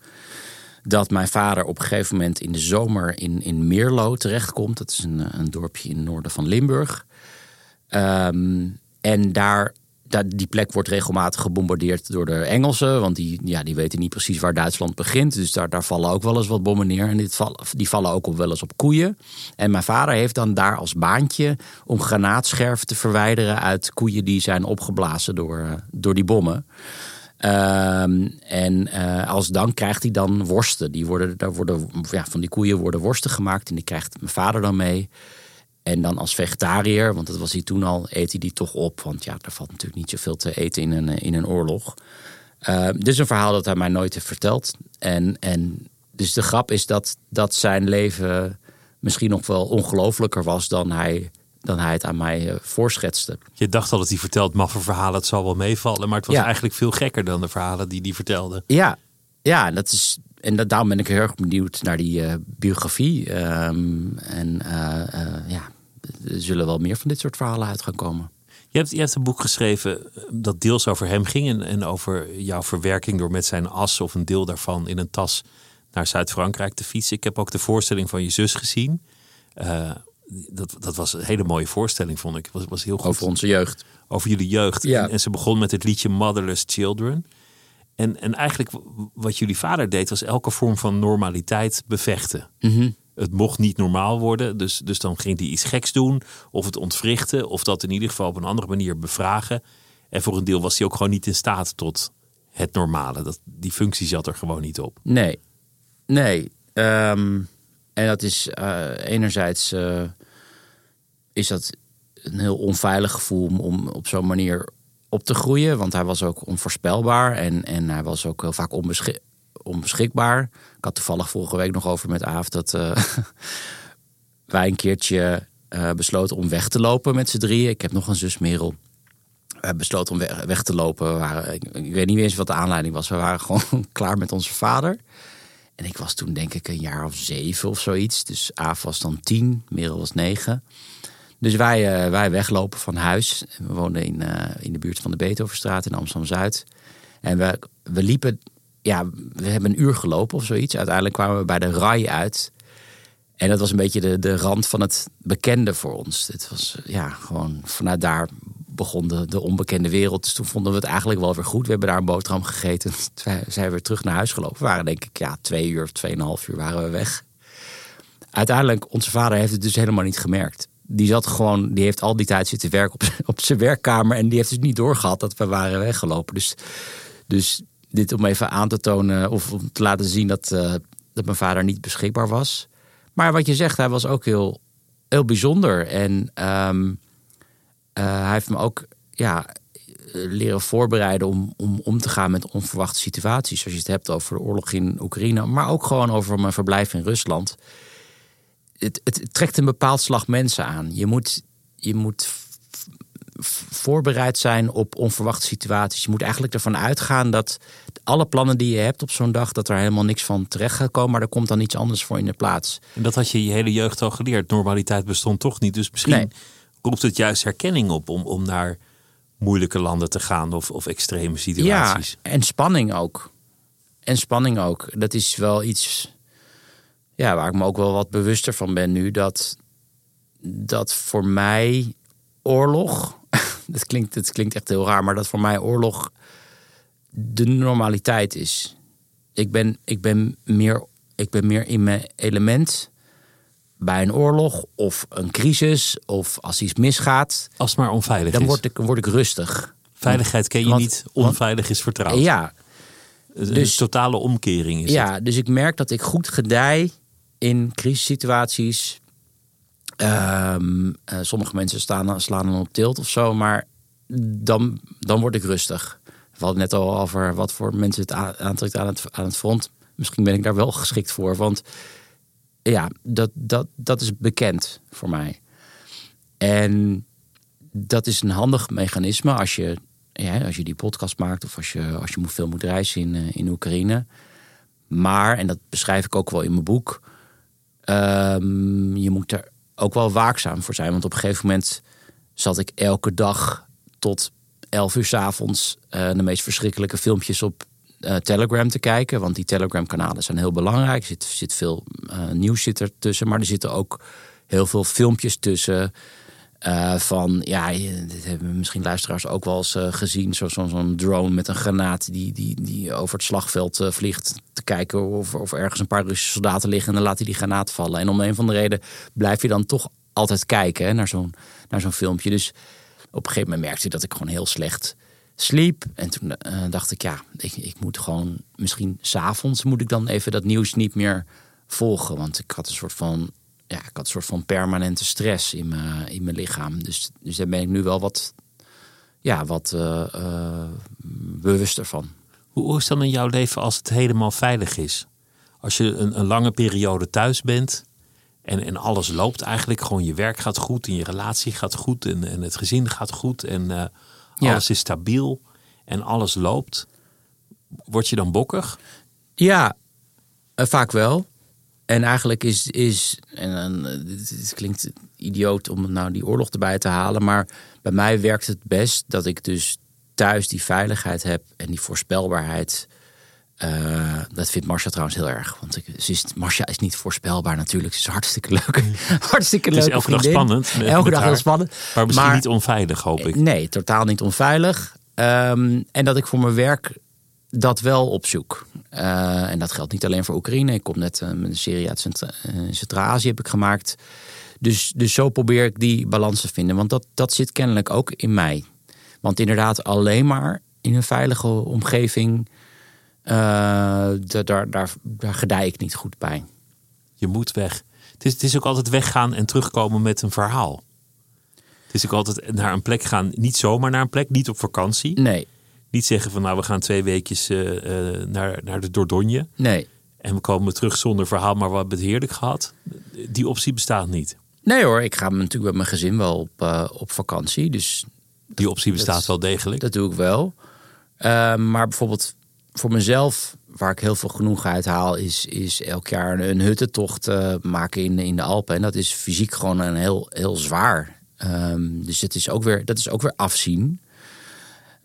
Dat mijn vader op een gegeven moment in de zomer in, in Meerlo terechtkomt. Dat is een, een dorpje in het noorden van Limburg. Um, en daar die plek wordt regelmatig gebombardeerd door de Engelsen. Want die, ja, die weten niet precies waar Duitsland begint. Dus daar, daar vallen ook wel eens wat bommen neer. En die vallen ook wel eens op koeien. En mijn vader heeft dan daar als baantje om granaatscherven te verwijderen uit koeien die zijn opgeblazen door, door die bommen. Um, en uh, als dank krijgt hij dan worsten. Die worden, daar worden, ja, van die koeien worden worsten gemaakt. En die krijgt mijn vader dan mee. En dan als vegetariër, want dat was hij toen al, eet hij die toch op. Want ja, er valt natuurlijk niet zoveel te eten in een, in een oorlog. Dit is een verhaal dat hij mij nooit heeft verteld. En, en dus de grap is dat, dat zijn leven misschien nog wel ongelooflijker was dan hij, dan hij het aan mij uh, voorschetste. Je dacht al dat hij vertelt maffe verhalen, het zal wel meevallen. Maar het was ja. eigenlijk veel gekker dan de verhalen die hij vertelde. Ja, ja dat is, en dat, daarom ben ik heel erg benieuwd naar die uh, biografie. Um, en uh, ja, er zullen wel meer van dit soort verhalen uit gaan komen. Je hebt, je hebt een boek geschreven dat deels over hem ging en, en over jouw verwerking door met zijn as of een deel daarvan in een tas naar Zuid-Frankrijk te fietsen. Ik heb ook de voorstelling van je zus gezien. Dat, dat was een hele mooie voorstelling, vond ik. Was, was heel goed. Over onze jeugd. Over jullie jeugd. Ja. En, en, ze begon met het liedje Motherless Children. En, en eigenlijk wat jullie vader deed, was elke vorm van normaliteit bevechten. Mm -hmm. Het mocht niet normaal worden, dus, dus dan ging hij iets geks doen. Of het ontwrichten, of dat in ieder geval op een andere manier bevragen. En voor een deel was hij ook gewoon niet in staat tot het normale. Dat, die functie zat er gewoon niet op. Nee, nee. Um, en dat is uh, enerzijds uh, is dat een heel onveilig gevoel om, op zo'n manier op te groeien. Want hij was ook onvoorspelbaar en, en hij was ook heel vaak onbeschik onbeschikbaar. Ik had toevallig vorige week nog over met Aaf dat uh, [LAUGHS] wij een keertje uh, besloten om weg te lopen met z'n drieën. Ik heb nog een zus Merel. We besloten om weg, te lopen. Ik, ik, weet niet eens wat de aanleiding was. We waren [LAUGHS] gewoon klaar met onze vader. En ik was toen denk ik een jaar of zeven of zoiets. Dus Aaf was dan tien, Merel was negen. Dus wij, uh, wij weglopen van huis. We woonden in, in de buurt van de Beethovenstraat in Amsterdam-Zuid. En we, we liepen ja, we hebben een uur gelopen of zoiets. Uiteindelijk kwamen we bij de RAI uit. En dat was een beetje de, de rand van het bekende voor ons. Het was ja, gewoon vanuit daar begon de, de onbekende wereld. Dus toen vonden we het eigenlijk wel weer goed. We hebben daar een boterham gegeten. [LAUGHS] Toen zijn we weer terug naar huis gelopen. We waren denk ik ja, twee uur of tweeënhalf uur waren we weg. Uiteindelijk, onze vader heeft het dus helemaal niet gemerkt. Die zat gewoon, die heeft al die tijd zitten werken op, op zijn werkkamer. En die heeft dus niet doorgehad dat we waren weggelopen. Dus, dus dit om even aan te tonen of om te laten zien dat, uh, dat mijn vader niet beschikbaar was. Maar wat je zegt, hij was ook heel, heel bijzonder. En um, uh, hij heeft me ook ja, leren voorbereiden om, om om te gaan met onverwachte situaties. Als je het hebt over de oorlog in Oekraïne, maar ook gewoon over mijn verblijf in Rusland. Het, het, het trekt een bepaald slag mensen aan. Je moet, je moet voorbereid zijn op onverwachte situaties. Je moet eigenlijk ervan uitgaan dat alle plannen die je hebt op zo'n dag, dat er helemaal niks van terecht gaat komen, maar er komt dan iets anders voor in de plaats. En dat had je je hele jeugd al geleerd. Normaliteit bestond toch niet. Dus misschien nee. roept het juist herkenning op om, om naar moeilijke landen te gaan of, of extreme situaties. Ja, en spanning ook. En spanning ook. Dat is wel iets ja, waar ik me ook wel wat bewuster van ben nu. Dat, dat voor mij oorlog. [LAUGHS] dat, klinkt, dat klinkt echt heel raar, maar dat voor mij oorlog de normaliteit is. Ik ben, ik ben, meer, ik ben meer in mijn element bij een oorlog of een crisis of als iets misgaat. Als het maar onveilig dan is. Word ik, word ik rustig. Veiligheid ken je Want- niet, onveilig is vertrouwd. Ja, Een dus- totale omkering is het. ja, dus ik merk dat ik goed gedij in crisissituaties. Eh, sommige mensen staan, slaan dan op tilt of zo, maar dan, dan word ik rustig. We hadden net al over wat voor mensen het aantrekt aan het, aan het front. Misschien ben ik daar wel geschikt voor, want ja, dat, dat, dat is bekend voor mij. En dat is een handig mechanisme als je, ja, als je die podcast maakt of als je, als je veel moet reizen in, eh, in Oekraïne. Maar, en dat beschrijf ik ook wel in mijn boek, ehm, je moet er ook wel waakzaam voor zijn. Want op een gegeven moment zat ik elke dag tot 11 uur s avonds eh, de meest verschrikkelijke filmpjes op eh, Telegram te kijken. Want die Telegram-kanalen zijn heel belangrijk. Er zit, zit veel eh, nieuws zit er tussen, maar er zitten ook heel veel filmpjes tussen. Eh, van, ja, dit hebben misschien luisteraars ook wel eens eh, gezien. Zo- zo- Zo'n drone met een granaat die, die, die over het slagveld eh, vliegt. Te kijken of, of ergens een paar Russische soldaten liggen. En dan laat hij die granaat vallen. En om een van de reden blijf je dan toch altijd kijken naar zo'n zo'n filmpje. Dus op een gegeven moment merkte ik dat ik gewoon heel slecht sliep. En toen dacht ik, ja, ik, ik moet gewoon... Misschien s'avonds moet ik dan even dat nieuws niet meer volgen. Want ik had een soort van... Ja, ik had een soort van permanente stress in mijn, in mijn lichaam. Dus, dus daar ben ik nu wel wat, ja, wat eh, eh, bewuster van. Hoe, is het dan in jouw leven als het helemaal veilig is? Als je een, een lange periode thuis bent en, en alles loopt eigenlijk. Gewoon je werk gaat goed en je relatie gaat goed en, en het gezin gaat goed. En eh, Ja. alles is stabiel en alles loopt. Word je dan bokkig? Ja, vaak wel. En eigenlijk is, is en dit klinkt idioot om nou die oorlog erbij te halen, maar bij mij werkt het best dat ik dus thuis die veiligheid heb en die voorspelbaarheid. Eh, dat vindt Marcia trouwens heel erg. Want ik, ze is, Marcia is niet voorspelbaar natuurlijk. Ze is hartstikke leuk. [LAUGHS] [LAUGHS] hartstikke Het is leuk. elke dag spannend. met- Elke met dag heel spannend. Maar misschien Maar- niet onveilig, hoop ik. Nee, totaal niet onveilig. Ehm, en dat ik voor mijn werk dat wel opzoek. Eh, en dat geldt niet alleen voor Oekraïne. Ik kom net eh, met een serie uit eh, Centraal-Azië heb ik gemaakt. Dus, dus zo probeer ik die balans te vinden. Want dat, dat zit kennelijk ook in mij. Want inderdaad, alleen maar in een veilige omgeving... da- daar, daar, daar gedij ik niet goed bij. Je moet weg. Het is, het is ook altijd weggaan en terugkomen met een verhaal. Het is ook altijd naar een plek gaan. Niet zomaar naar een plek, niet op vakantie. Nee, Niet zeggen van nou we gaan twee weekjes eh, eh, naar, naar de Dordogne. nee. En we komen terug zonder verhaal, maar we hebben het heerlijk gehad. Die optie bestaat niet. Nee hoor, ik ga natuurlijk met mijn gezin wel op, eh, op vakantie. Dus Die optie bestaat dat- wel degelijk. Dat doe ik wel. Maar bijvoorbeeld voor mezelf, waar ik heel veel genoeg uit haal, is, is elk jaar een, een huttentocht maken in, in de Alpen. En dat is fysiek gewoon een heel, heel zwaar. Ehm, dus het is ook weer, dat is ook weer afzien.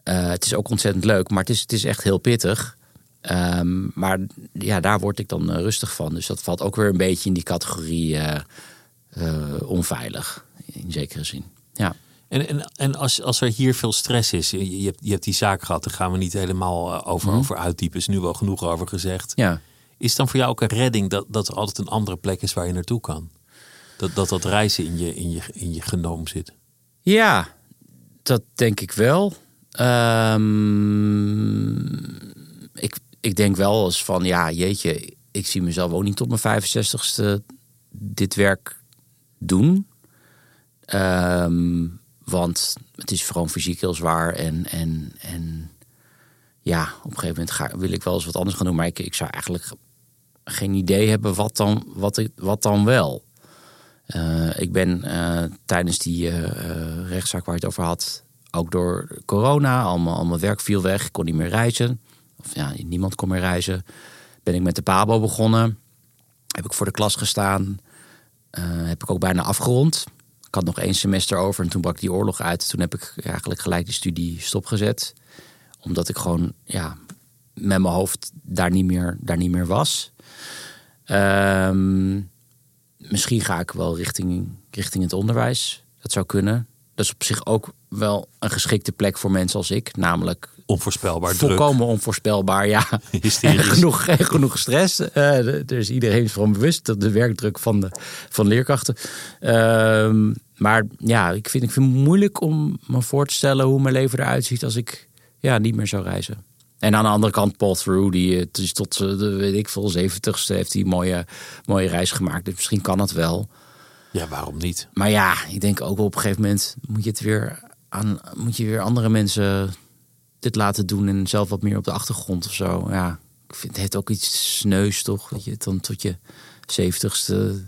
Eh, het is ook ontzettend leuk, maar het is, het is echt heel pittig. Ehm, maar ja, daar word ik dan eh, rustig van. Dus dat valt ook weer een beetje in die categorie eh, onveilig, in zekere zin. Ja. En, en, en als, als er hier veel stress is, je, je, hebt, je hebt die zaak gehad, daar gaan we niet helemaal over, over uitdiepen. Is nu wel genoeg over gezegd. ja. Is dan voor jou ook een redding dat, dat er altijd een andere plek is waar je naartoe kan? Dat dat, dat reizen in je, in, je, in je genoom zit. Ja, dat denk ik wel. Ehm, ik, ik denk wel eens van, ja, jeetje, ik zie mezelf ook niet tot mijn 65ste dit werk doen. Ehm, want het is gewoon fysiek heel zwaar. En, en, en ja, op een gegeven moment ga, wil ik wel eens wat anders gaan doen. Maar ik, ik zou eigenlijk geen idee hebben wat dan, wat, ik, wat dan wel. Eh, ik ben eh, tijdens die eh, rechtszaak waar je het over had, ook door corona, allemaal, allemaal werk viel weg. Ik kon niet meer reizen. Of ja, niemand kon meer reizen. Ben ik met de Pabo begonnen. Heb ik voor de klas gestaan. Eh, heb ik ook bijna afgerond. Ik had nog één semester over en toen brak die oorlog uit. Toen heb ik eigenlijk gelijk die studie stopgezet. Omdat ik gewoon ja, met mijn hoofd daar niet meer, daar niet meer was. Ehm, misschien ga ik wel richting, richting het onderwijs. Dat zou kunnen. Dat is op zich ook wel een geschikte plek voor mensen als ik. Namelijk Onvoorspelbaar volkomen druk. onvoorspelbaar, ja. [LAUGHS] En genoeg, genoeg stress. Eh, er is iedereen van bewust dat de werkdruk van de van leerkrachten. Ehm, maar ja, ik vind, ik vind het moeilijk om me voor te stellen hoe mijn leven eruit ziet als ik ja, niet meer zou reizen. En aan de andere kant, Paul Through, die eh, het is tot eh, de weet ik veel, 70ste heeft hij mooie, mooie reis gemaakt. Dus misschien kan het wel. Ja, waarom niet? Maar ja, ik denk ook wel op een gegeven moment moet je het weer aan, moet je weer andere mensen dit laten doen en zelf wat meer op de achtergrond of zo. Ja, ik vind het heeft ook iets sneus toch, dat je het dan tot je zeventigste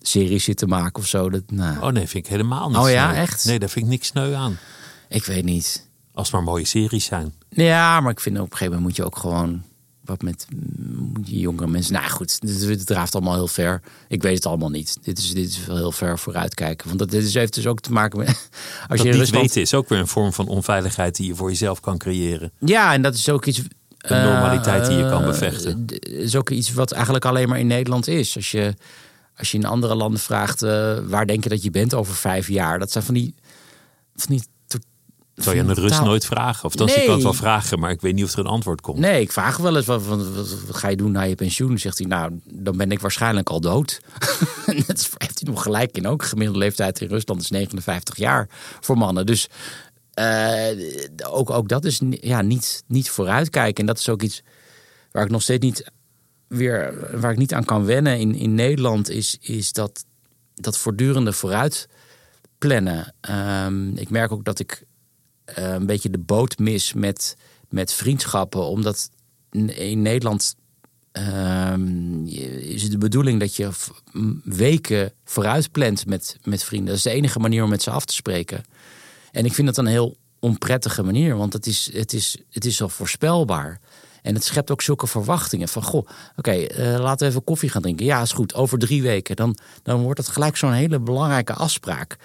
serie zit te maken of zo. Dat, nou, Oh nee, vind ik helemaal niet Oh ja, sneu. echt? Nee, daar vind ik niks sneu aan. ik weet niet. Als het maar mooie series zijn. Ja, maar ik vind op een gegeven moment moet je ook gewoon wat met je jongere mensen. Nou goed, dit, dit draaft allemaal heel ver. Ik weet het allemaal niet. Dit is, dit is wel heel ver vooruitkijken. Want dat, dit is, heeft dus ook te maken met. [LAUGHS] Als Dat je Rusland. weten is ook weer een vorm van onveiligheid die je voor jezelf kan creëren. Ja, en dat is ook iets. Een normaliteit die je kan eh, bevechten. d- is ook iets wat eigenlijk alleen maar in Nederland is. Als je, als je in andere landen vraagt, eh, waar denk je dat je bent over vijf jaar? Dat zijn van die. Van die Zou je aan de van Rus totaal- nooit vragen? Of dan Nee. ik kan het wel vragen, maar ik weet niet of er een antwoord komt. Nee, ik vraag wel eens, wat, wat, wat- wat ga je doen na je pensioen? Zegt hij, nou, dan ben ik waarschijnlijk al dood. [LAUGHS] Dat heeft hij nog gelijk in ook. Gemiddelde leeftijd in Rusland is 59 jaar voor mannen. Dus eh, ook, ook dat is ja, niet, niet vooruitkijken. En dat is ook iets waar ik nog steeds niet weer waar ik niet aan kan wennen in, in Nederland, is, is dat, dat voortdurende vooruit plannen. Ehm, ik merk ook dat ik eh, een beetje de boot mis met, met vriendschappen, omdat in, Nederland ehm, is het de bedoeling dat je weken vooruit plant met, met vrienden. Dat is de enige manier om met ze af te spreken. En ik vind dat een heel onprettige manier, want het is, het is, het is al voorspelbaar. En het schept ook zulke verwachtingen van, goh, oké, eh, laten we even koffie gaan drinken. Ja, is goed, over drie weken. Dan, dan wordt het gelijk zo'n hele belangrijke afspraak.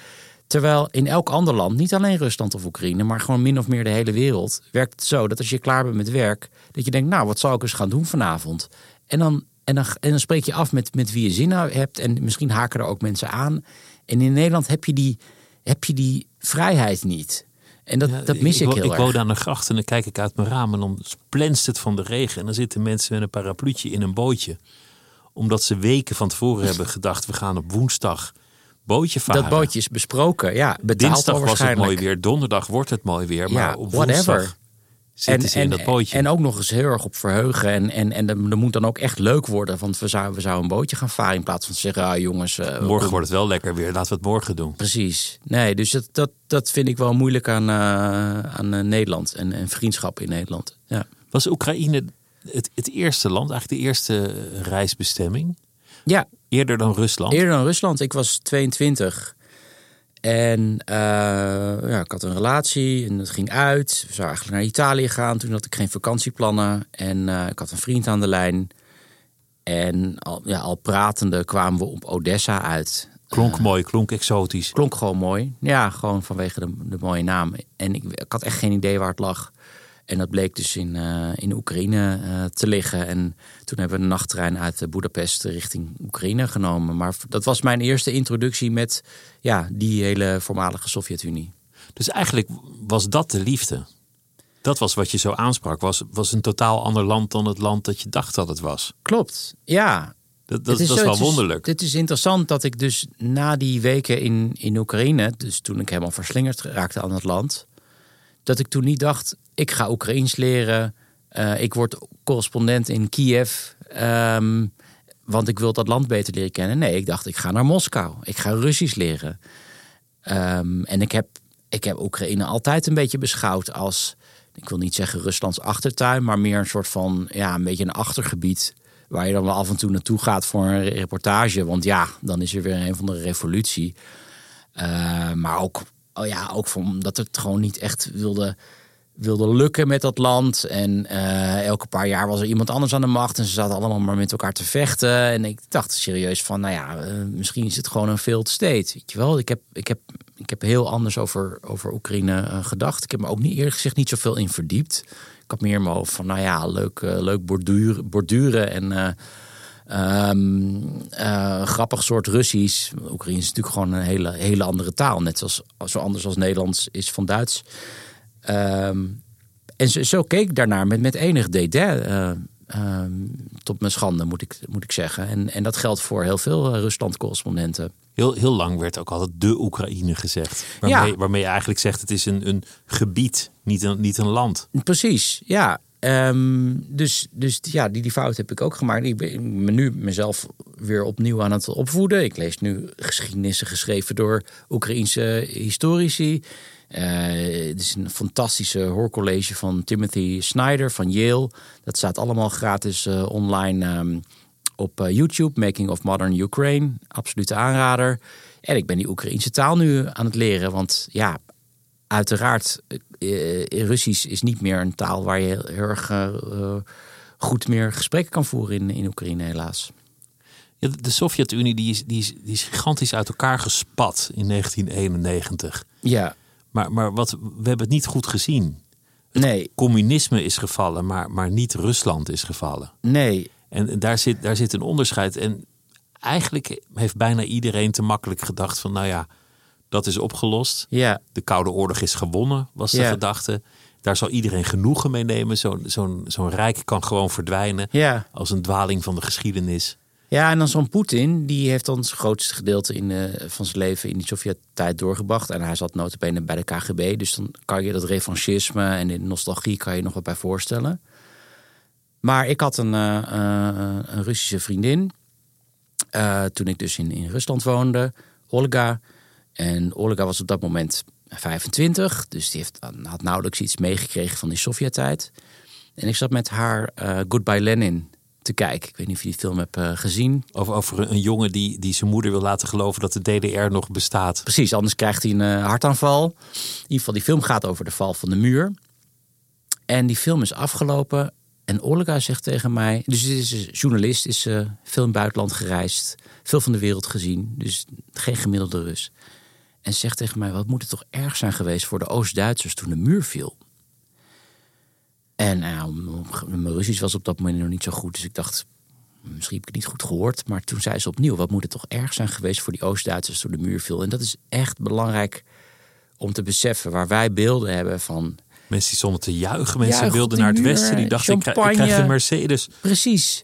Terwijl in elk ander land, niet alleen Rusland of Oekraïne, maar gewoon min of meer de hele wereld, werkt het zo dat als je klaar bent met werk, dat je denkt, nou, wat zou ik eens gaan doen vanavond? En dan, en dan, en dan spreek je af met, met wie je zin hebt en misschien haken er ook mensen aan. En in Nederland heb je die, heb je die vrijheid niet. En dat, Ja, dat mis ik, heel Ik erg. woon aan de gracht en dan kijk ik uit mijn raam en dan splenst het van de regen. En dan zitten mensen met een parapluutje in een bootje. Omdat ze weken van tevoren hebben gedacht, we gaan op woensdag bootje varen. dat bootje is besproken, ja. Betaald Dinsdag was het mooi weer, donderdag wordt het mooi weer. Maar Ja, op whatever. zitten ze in dat bootje. En ook nog eens heel erg op verheugen. En, en, en er moet dan ook echt leuk worden. Want we zouden, we zouden een bootje gaan varen. In plaats van te zeggen, ah, jongens. eh, Morgen wordt het wel lekker weer, laten we het morgen doen. Precies. Nee, dus dat, dat, dat vind ik wel moeilijk aan, eh, aan eh, Nederland. En, en vriendschap in Nederland. Ja. Was Oekraïne het, het eerste land, eigenlijk de eerste reisbestemming? ja, Eerder dan Rusland? Eerder dan Rusland. Ik was 22. En eh, ja, ik had een relatie en dat ging uit. We zouden eigenlijk naar Italië gaan. Toen had ik geen vakantieplannen. En eh, ik had een vriend aan de lijn. En al, ja, al pratende kwamen we op Odessa uit. Klonk mooi, klonk exotisch. Klonk gewoon mooi. Ja, gewoon vanwege de, de mooie naam. En ik, ik had echt geen idee waar het lag. En dat bleek dus in, eh, in Oekraïne eh, te liggen. En toen hebben we een nachttrein uit eh, Boedapest richting Oekraïne genomen. Maar dat was mijn eerste introductie met ja, die hele voormalige Sovjet-Unie. Dus eigenlijk was dat de liefde. Dat was wat je zo aansprak. Was, was een totaal ander land dan het land dat je dacht dat het was. Klopt, ja. Dat, dat, Het dat is wel het wonderlijk. Het is interessant dat ik dus na die weken in, in Oekraïne, dus toen ik helemaal verslingerd raakte aan het land, dat ik toen niet dacht, ik ga Oekraïens leren, eh, ik word correspondent in Kiev, ehm, want ik wil dat land beter leren kennen. Nee, ik dacht, ik ga naar Moskou, ik ga Russisch leren. Ehm, en ik heb, ik heb Oekraïne altijd een beetje beschouwd als, ik wil niet zeggen Ruslands achtertuin, maar meer een soort van, ja, een beetje een achtergebied. Waar je dan wel af en toe naartoe gaat voor een reportage. Want ja, dan is er weer een van de revolutie. Eh, maar ook, oh ja, ook omdat het gewoon niet echt wilde wilde lukken met dat land. En uh, elke paar jaar was er iemand anders aan de macht. En ze zaten allemaal maar met elkaar te vechten. En ik dacht serieus van, nou ja, uh, misschien is het gewoon een failed state. Weet je wel, ik heb, ik heb, ik heb heel anders over, over Oekraïne uh, gedacht. Ik heb me ook niet eerlijk gezegd niet zoveel in verdiept. Ik had meer in mijn hoofd van, nou ja, leuk, leuk borduren, borduren en... Um, grappig soort Russisch. Oekraïne is natuurlijk gewoon een hele, hele andere taal. Net zoals zo anders als Nederlands is van Duits. Um, en zo, zo, keek ik daarnaar met, met enig dédain. Uh, uh, tot mijn schande, moet ik, moet ik zeggen. En, en dat geldt voor heel veel Rusland-correspondenten. Heel, heel lang werd ook altijd de Oekraïne gezegd. Waarmee, ja. waarmee je eigenlijk zegt het is een, een gebied, niet een, niet een land. Precies, ja. Um, dus, dus ja, die, die fout heb ik ook gemaakt. Ik ben nu mezelf weer opnieuw aan het opvoeden. Ik lees nu geschiedenissen geschreven door Oekraïense historici. Uh, het is een fantastische hoorcollege van Timothy Snyder van Yale. Dat staat allemaal gratis uh, online um, op uh, YouTube. Making of Modern Ukraine. Absolute aanrader. En ik ben die Oekraïnse taal nu aan het leren. Want ja, uiteraard, Russisch is niet meer een taal waar je heel, erg goed meer gesprekken kan voeren in, in Oekraïne, helaas. Ja, de Sovjet-Unie die is, die, is, die is gigantisch uit elkaar gespat in 1991. Ja. Maar, maar wat, we hebben het niet goed gezien. Het nee. communisme is gevallen, maar, maar niet Rusland is gevallen. Nee. En daar zit, daar zit een onderscheid. En eigenlijk heeft bijna iedereen te makkelijk gedacht van, nou ja, dat is opgelost. Ja. De Koude Oorlog is gewonnen, was de Ja. gedachte. Daar zal iedereen genoegen mee nemen. Zo'n zo'n zo'n rijk kan gewoon verdwijnen Ja. als een dwaling van de geschiedenis. Ja, en dan zo'n Poetin, die heeft dan het grootste gedeelte in, eh, van zijn leven in die Sovjet-tijd doorgebracht. En hij zat notabene bij de KGB, dus dan kan je dat revanchisme en de nostalgie kan je nog wat bij voorstellen. Maar ik had een, eh, eh, een Russische vriendin, toen ik dus in, in Rusland woonde, Olga. En Olga was op dat moment 25, dus die heeft, had nauwelijks iets meegekregen van die Sovjet-tijd. En ik zat met haar eh, Goodbye Lenin te kijken. Ik weet niet of je die film hebt eh, gezien. Over, over een jongen die, die zijn moeder wil laten geloven dat de DDR nog bestaat. Precies, anders krijgt hij een eh, hartaanval. In ieder geval, die film gaat over de val van de muur. En die film is afgelopen. En Olga zegt tegen mij... Dus dit is een journalist, is veel in het buitenland gereisd. Veel van de wereld gezien. Dus geen gemiddelde Rus. En zegt tegen mij, wat moet het toch erg zijn geweest... voor de Oost-Duitsers toen de muur viel. En nou, mijn Russisch was op dat moment nog niet zo goed. Dus ik dacht, misschien heb ik het niet goed gehoord. Maar toen zei ze opnieuw, wat moet het toch erg zijn geweest voor die Oost-Duitsers toen de muur viel. En dat is echt belangrijk om te beseffen. Waar wij beelden hebben van, Mensen die stonden te juichen, mensen wilden de naar het muur, westen. Die dachten, ik krijg, ik krijg een Mercedes. precies,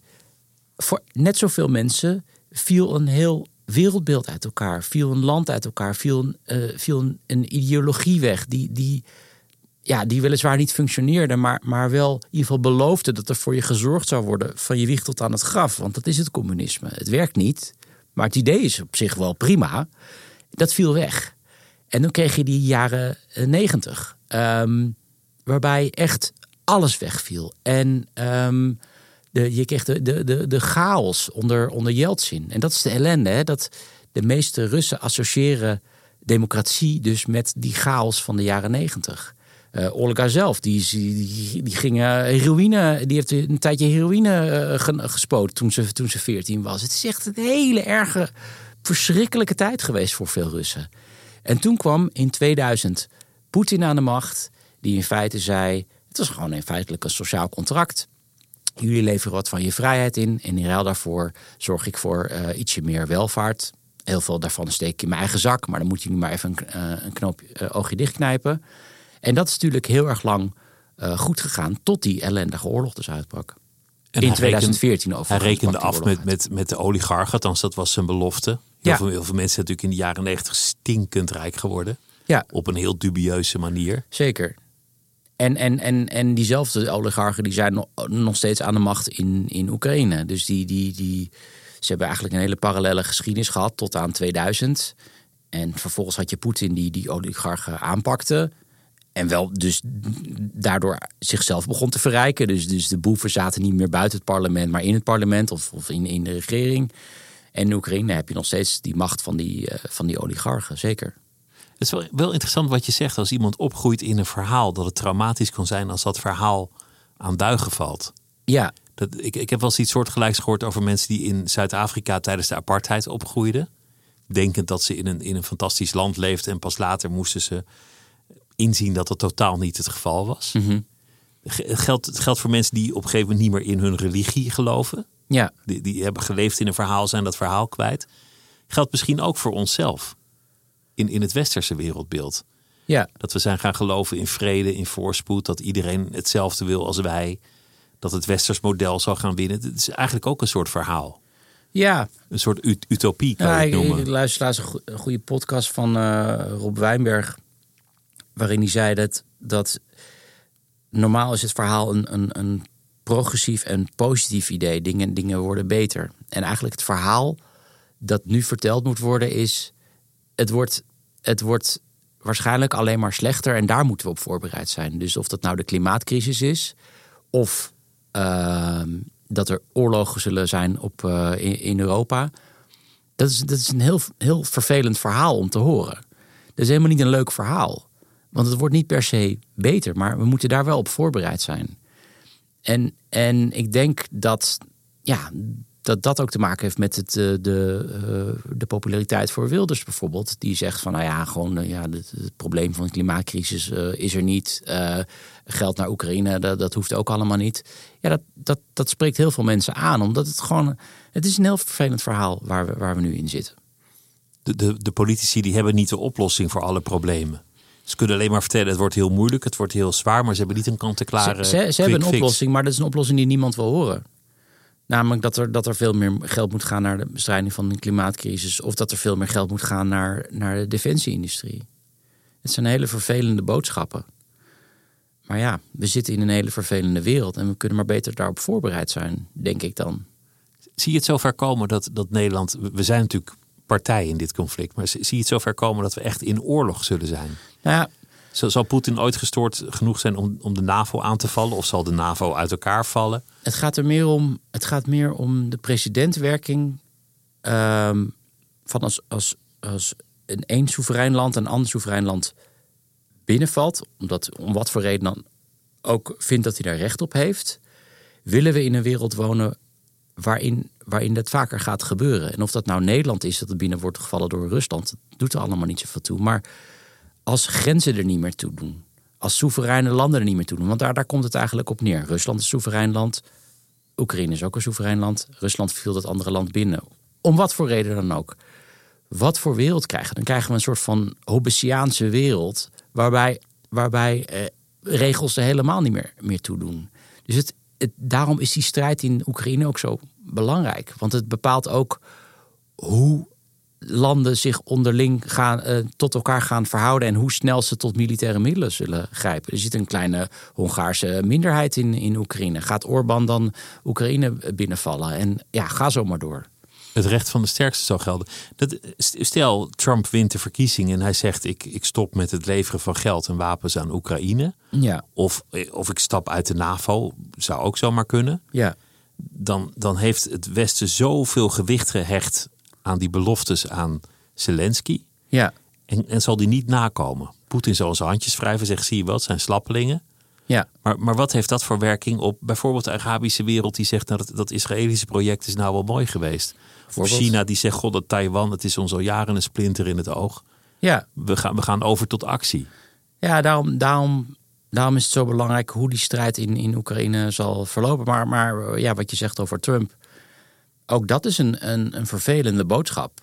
voor net zoveel mensen viel een heel wereldbeeld uit elkaar. Viel een land uit elkaar. Viel een, eh, viel een, een ideologie weg die... die ja, die weliswaar niet functioneerde, maar, maar wel in ieder geval beloofde dat er voor je gezorgd zou worden van je wieg tot aan het graf. Want dat is het communisme. Het werkt niet, maar het idee is op zich wel prima. Dat viel weg. En dan kreeg je die jaren eh, negentig, ehm, waarbij echt alles wegviel. En ehm, de, je kreeg de, de, de, de chaos onder, onder Yeltsin. En dat is de ellende, hè? dat de meeste Russen associëren democratie dus met die chaos van de jaren negentig. Eh, Olga zelf, die, die, die ging eh, heroïne, die heeft een tijdje heroïne eh, ge- gespoten toen ze, toen ze 14 was. Het is echt een hele erge, verschrikkelijke tijd geweest voor veel Russen. En toen kwam in 2000 Poetin aan de macht, die in feite zei: het was gewoon in feitelijk een sociaal contract. Jullie leveren wat van je vrijheid in en in ruil daarvoor zorg ik voor eh, ietsje meer welvaart. Heel veel daarvan steek ik in mijn eigen zak, maar dan moet je nu maar even een, eh, een knoop eh, oogje dichtknijpen. En dat is natuurlijk heel erg lang goed gegaan tot die ellendige oorlog dus uitbrak. En in hij 2014 Hij overigens. rekende af met, met, met de oligarchen, althans dat was zijn belofte. Heel, Ja. veel, heel veel mensen zijn natuurlijk in de jaren negentig stinkend rijk geworden. Ja, Op een heel dubieuze manier. zeker. En, en, en, en diezelfde oligarchen die zijn nog, steeds aan de macht in, in Oekraïne. Dus die, die, die, ze hebben eigenlijk een hele parallele geschiedenis gehad tot aan 2000. En vervolgens had je Poetin die die oligarchen aanpakte. En wel dus daardoor zichzelf begon te verrijken. Dus, dus de boeven zaten niet meer buiten het parlement, maar in het parlement of, of in, in de regering. En in Oekraïne heb je nog steeds die macht van die, eh, van die oligarchen, zeker. Het is wel, wel interessant wat je zegt als iemand opgroeit in een verhaal. Dat het traumatisch kan zijn als dat verhaal aan duigen valt. Ja, Dat, ik, ik heb wel eens iets soortgelijks gehoord over mensen die in Zuid-Afrika tijdens de apartheid opgroeiden. Denkend dat ze in een, in een fantastisch land leefden. En pas later moesten ze inzien dat dat totaal niet het geval was. Ge- Het, geldt, het geldt voor mensen die op een gegeven moment niet meer in hun religie geloven. ja, Die, die hebben geleefd in een verhaal, zijn dat verhaal kwijt. Geldt misschien ook voor onszelf. In, in het westerse wereldbeeld. ja. Dat we zijn gaan geloven in vrede, in voorspoed. Dat iedereen hetzelfde wil als wij. Dat het westers model zal gaan winnen. Het is eigenlijk ook een soort verhaal. Ja, Een soort ut- utopie kan Ja, je noemen. ik luister laatst een goede podcast van eh, Rob Wijnberg. Waarin hij zei dat, dat normaal is het verhaal een, een, een progressief en positief idee. Dingen, dingen worden beter. En eigenlijk het verhaal dat nu verteld moet worden is... Het wordt, het wordt waarschijnlijk alleen maar slechter en daar moeten we op voorbereid zijn. Dus of dat nou de klimaatcrisis is... of ehm, dat er oorlogen zullen zijn op, eh, in, in Europa... Dat is, dat is een heel, heel vervelend verhaal om te horen. Dat is helemaal niet een leuk verhaal. Want het wordt niet per se beter, maar we moeten daar wel op voorbereid zijn. En, en ik denk dat, ja, dat dat ook te maken heeft met het, eh, de, eh, de populariteit voor Wilders bijvoorbeeld. Die zegt van, nou ja, gewoon eh, ja, het, het probleem van de klimaatcrisis is er niet. Geld naar Oekraïne, dat, dat hoeft ook allemaal niet. Ja, dat, dat, dat spreekt heel veel mensen aan, omdat het gewoon... Het is een heel vervelend verhaal waar we, waar we nu in zitten. De, de, de politici die hebben niet de oplossing voor alle problemen. Ze kunnen alleen maar vertellen, het wordt heel moeilijk, het wordt heel zwaar, maar ze hebben niet een kant-en-klare Ze, ze, ze hebben een fix. oplossing, maar dat is een oplossing die niemand wil horen. Namelijk dat er, dat er veel meer geld moet gaan naar de bestrijding van de klimaatcrisis. Of dat er veel meer geld moet gaan naar, naar de defensieindustrie. Het zijn hele vervelende boodschappen. Maar ja, we zitten in een hele vervelende wereld. En we kunnen maar beter daarop voorbereid zijn, denk ik dan. Zie je het zover komen dat, dat Nederland... We zijn natuurlijk partij in dit conflict. Maar zie je het zover komen dat we echt in oorlog zullen zijn? Nou ja, Zal, Poetin ooit gestoord genoeg zijn om, om de NAVO aan te vallen? Of zal de NAVO uit elkaar vallen? Het gaat er meer om, het gaat meer om de presidentwerking ehm, van als, als, als een één soeverein land een ander soeverein land binnenvalt, omdat om wat voor reden dan ook vindt dat hij daar recht op heeft, willen we in een wereld wonen waarin, waarin dat vaker gaat gebeuren. En of dat nou Nederland is dat het binnen wordt gevallen door Rusland, dat doet er allemaal niet zoveel toe. Maar als grenzen er niet meer toe doen, als soevereine landen er niet meer toe doen, want daar, daar komt het eigenlijk op neer. Rusland is soeverein land, Oekraïne is ook een soeverein land, Rusland viel dat andere land binnen. Om wat voor reden dan ook. Wat voor wereld krijgen we? Dan krijgen we een soort van Hobbesiaanse wereld, waarbij, waarbij eh, regels er helemaal niet meer, meer toe doen. Dus het, het, daarom is die strijd in Oekraïne ook zo belangrijk. Want het bepaalt ook hoe landen zich onderling gaan, eh, tot elkaar gaan verhouden en hoe snel ze tot militaire middelen zullen grijpen. Er zit een kleine Hongaarse minderheid in, in Oekraïne. Gaat Orbán dan Oekraïne binnenvallen? En ja, ga zo maar door. Het recht van de sterkste zou gelden. Dat, stel, Trump wint de verkiezingen en hij zegt: ik, ik stop met het leveren van geld en wapens aan Oekraïne. Ja, Of, of ik stap uit de NAVO, zou ook zomaar kunnen. ja, Dan, dan heeft het Westen zoveel gewicht gehecht aan die beloftes aan Zelensky. ja, En, en zal die niet nakomen. Poetin zal zijn handjes wrijven, zegt: zie je wat, zijn slappelingen. ja. Maar, maar wat heeft dat voor werking op bijvoorbeeld de Arabische wereld die zegt nou, dat, dat Israëlische project is nou wel mooi geweest. Of Bijvoorbeeld? China die zegt god dat Taiwan, het is ons al jaren een splinter in het oog. ja. We gaan, we gaan over tot actie. Ja, daarom, daarom, daarom is het zo belangrijk hoe die strijd in, in Oekraïne zal verlopen. Maar, maar ja, wat je zegt over Trump, ook dat is een, een, een vervelende boodschap.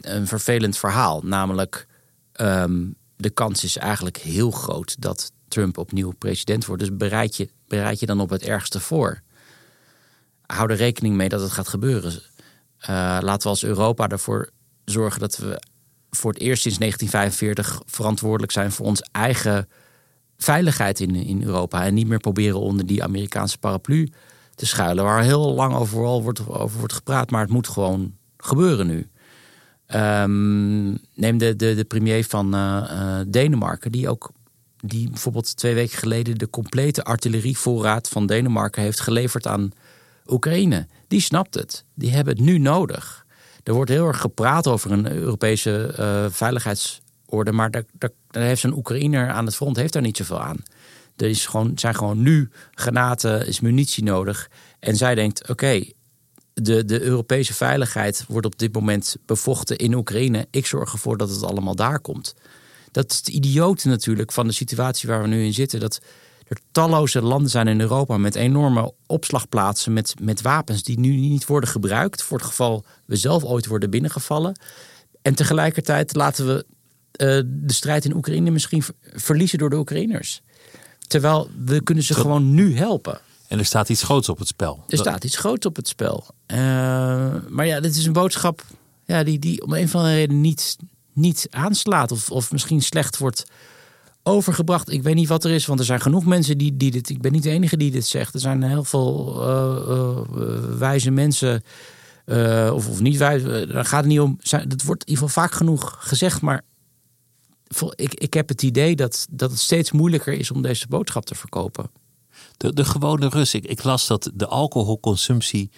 Een vervelend verhaal. Namelijk, ehm, de kans is eigenlijk heel groot dat Trump opnieuw president wordt. Dus bereid je, bereid je dan op het ergste voor. Hou er rekening mee dat het gaat gebeuren. Eh, laten we als Europa ervoor zorgen dat we voor het eerst sinds 1945 verantwoordelijk zijn voor ons eigen veiligheid in, in Europa. En niet meer proberen onder die Amerikaanse paraplu te schuilen. Waar heel lang overal wordt, over wordt gepraat. Maar het moet gewoon gebeuren nu. Ehm, neem de, de, de premier van eh, eh, Denemarken. Die ook die bijvoorbeeld twee weken geleden de complete artillerievoorraad van Denemarken heeft geleverd aan Oekraïne. Die snapt het. Die hebben het nu nodig. Er wordt heel erg gepraat over een Europese eh, veiligheidsordning orde. Maar daar, heeft zo'n Oekraïner aan het front heeft daar niet zoveel aan. Er is gewoon, zijn gewoon nu granaten, is munitie nodig. En zij denkt, oké, de, de Europese veiligheid wordt op dit moment bevochten in Oekraïne. Ik zorg ervoor dat het allemaal daar komt. Dat is het idiote natuurlijk van de situatie waar we nu in zitten. Dat er talloze landen zijn in Europa met enorme opslagplaatsen met, met wapens die nu niet worden gebruikt. Voor het geval we zelf ooit worden binnengevallen. En tegelijkertijd laten we uh, de strijd in Oekraïne misschien verliezen door de Oekraïners. Terwijl we kunnen ze gewoon nu helpen. En er staat iets groots op het spel. Er staat iets groots op het spel. Uh, maar ja, dit is een boodschap ja, die, die om een of andere reden niet, niet aanslaat. Of, of misschien slecht wordt overgebracht. Ik weet niet wat er is, want er zijn genoeg mensen die, die dit. Ik ben niet de enige die dit zegt. Er zijn heel veel uh, uh, wijze mensen. of, of niet wijze. Daar gaat het niet om. Het wordt in ieder geval vaak genoeg gezegd. Maar ik, ik heb het idee dat, dat het steeds moeilijker is om deze boodschap te verkopen. De, de gewone Rus. Ik, ik las dat de alcoholconsumptie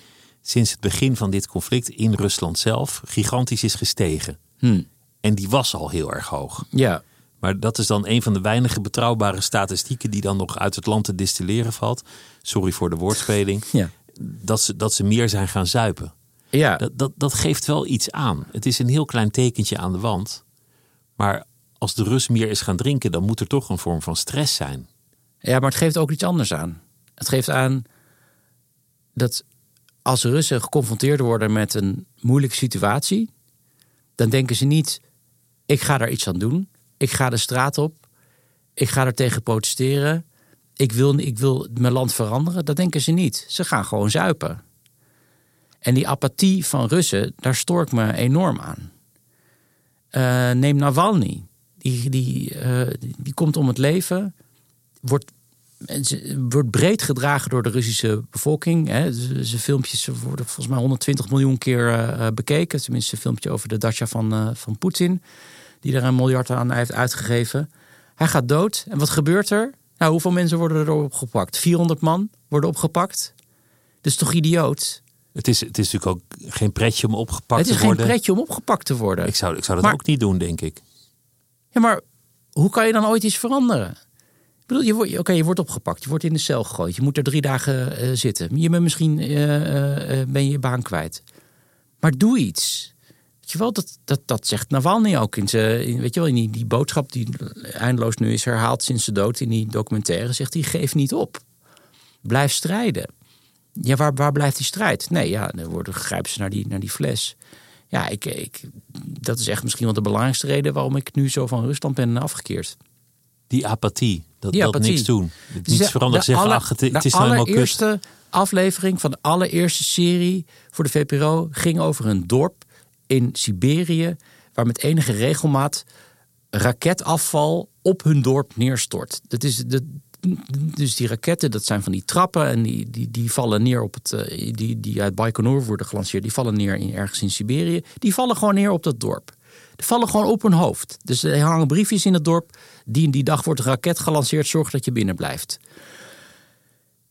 sinds het begin van dit conflict in Rusland zelf gigantisch is gestegen. Hmm. En die was al heel erg hoog. Ja. Maar dat is dan een van de weinige betrouwbare statistieken die dan nog uit het land te distilleren valt. Sorry voor de woordspeling. Ja. Dat, ze, dat ze meer zijn gaan zuipen. Ja. Dat, dat, dat geeft wel iets aan. Het is een heel klein tekentje aan de wand. Maar als de Rus meer is gaan drinken, dan moet er toch een vorm van stress zijn. Ja, maar het geeft ook iets anders aan. Het geeft aan dat als Russen geconfronteerd worden met een moeilijke situatie, dan denken ze niet: ik ga daar iets aan doen. Ik ga de straat op. Ik ga er tegen protesteren. Ik wil, ik wil mijn land veranderen. Dat denken ze niet. Ze gaan gewoon zuipen. En die apathie van Russen, daar stoor ik me enorm aan. Uh, neem Navalny. Die, die, uh, die komt om het leven. Wordt, wordt breed gedragen door de Russische bevolking. Hè. Zijn filmpjes worden volgens mij 120 miljoen keer uh, bekeken. Tenminste, een filmpje over de dacha van, van Poetin die er een miljard aan heeft uitgegeven. Hij gaat dood. En wat gebeurt er? Nou, hoeveel mensen worden er opgepakt? 400 man worden opgepakt. Dat is toch idioot? Het is, het is natuurlijk ook geen pretje om opgepakt te worden. Het is geen pretje om opgepakt te worden. Ik zou, ik zou dat ook niet doen, denk ik. Maar hoe kan je dan ooit iets veranderen? Ik bedoel, je, wordt, oké, je wordt opgepakt, je wordt in de cel gegooid, je moet er drie dagen uh, zitten. Je bent misschien uh, uh, ben je je baan kwijt. Maar doe iets. Weet je wel, dat, dat, dat zegt Navalny ook in, weet je wel, in die, die boodschap die eindeloos nu is herhaald sinds de dood in die documentaire. Zegt hij: geef niet op. Blijf strijden. Ja, waar, waar blijft die strijd? Nee, ja, dan worden, grijpen ze naar die, naar die fles. Ja, ik, ik, dat is echt misschien wel de belangrijkste reden waarom ik nu zo van Rusland ben afgekeerd. Die apathie, dat, die apathie. dat niks doen. Niets de, veranderd zeggen, alle, ach, het, het is de allereerste aflevering van de allereerste serie voor de VPRO ging over een dorp in Siberië, waar met enige regelmaat raketafval op hun dorp neerstort. Dat is de, dus die raketten, dat zijn van die trappen en die, die, die vallen neer op het. Eh, die, die uit Baikonur worden gelanceerd, die vallen neer in, ergens in Siberië. Die vallen gewoon neer op dat dorp. Die vallen gewoon op hun hoofd. Dus er hangen briefjes in het dorp. Die die dag wordt een raket gelanceerd, zorg dat je binnen blijft.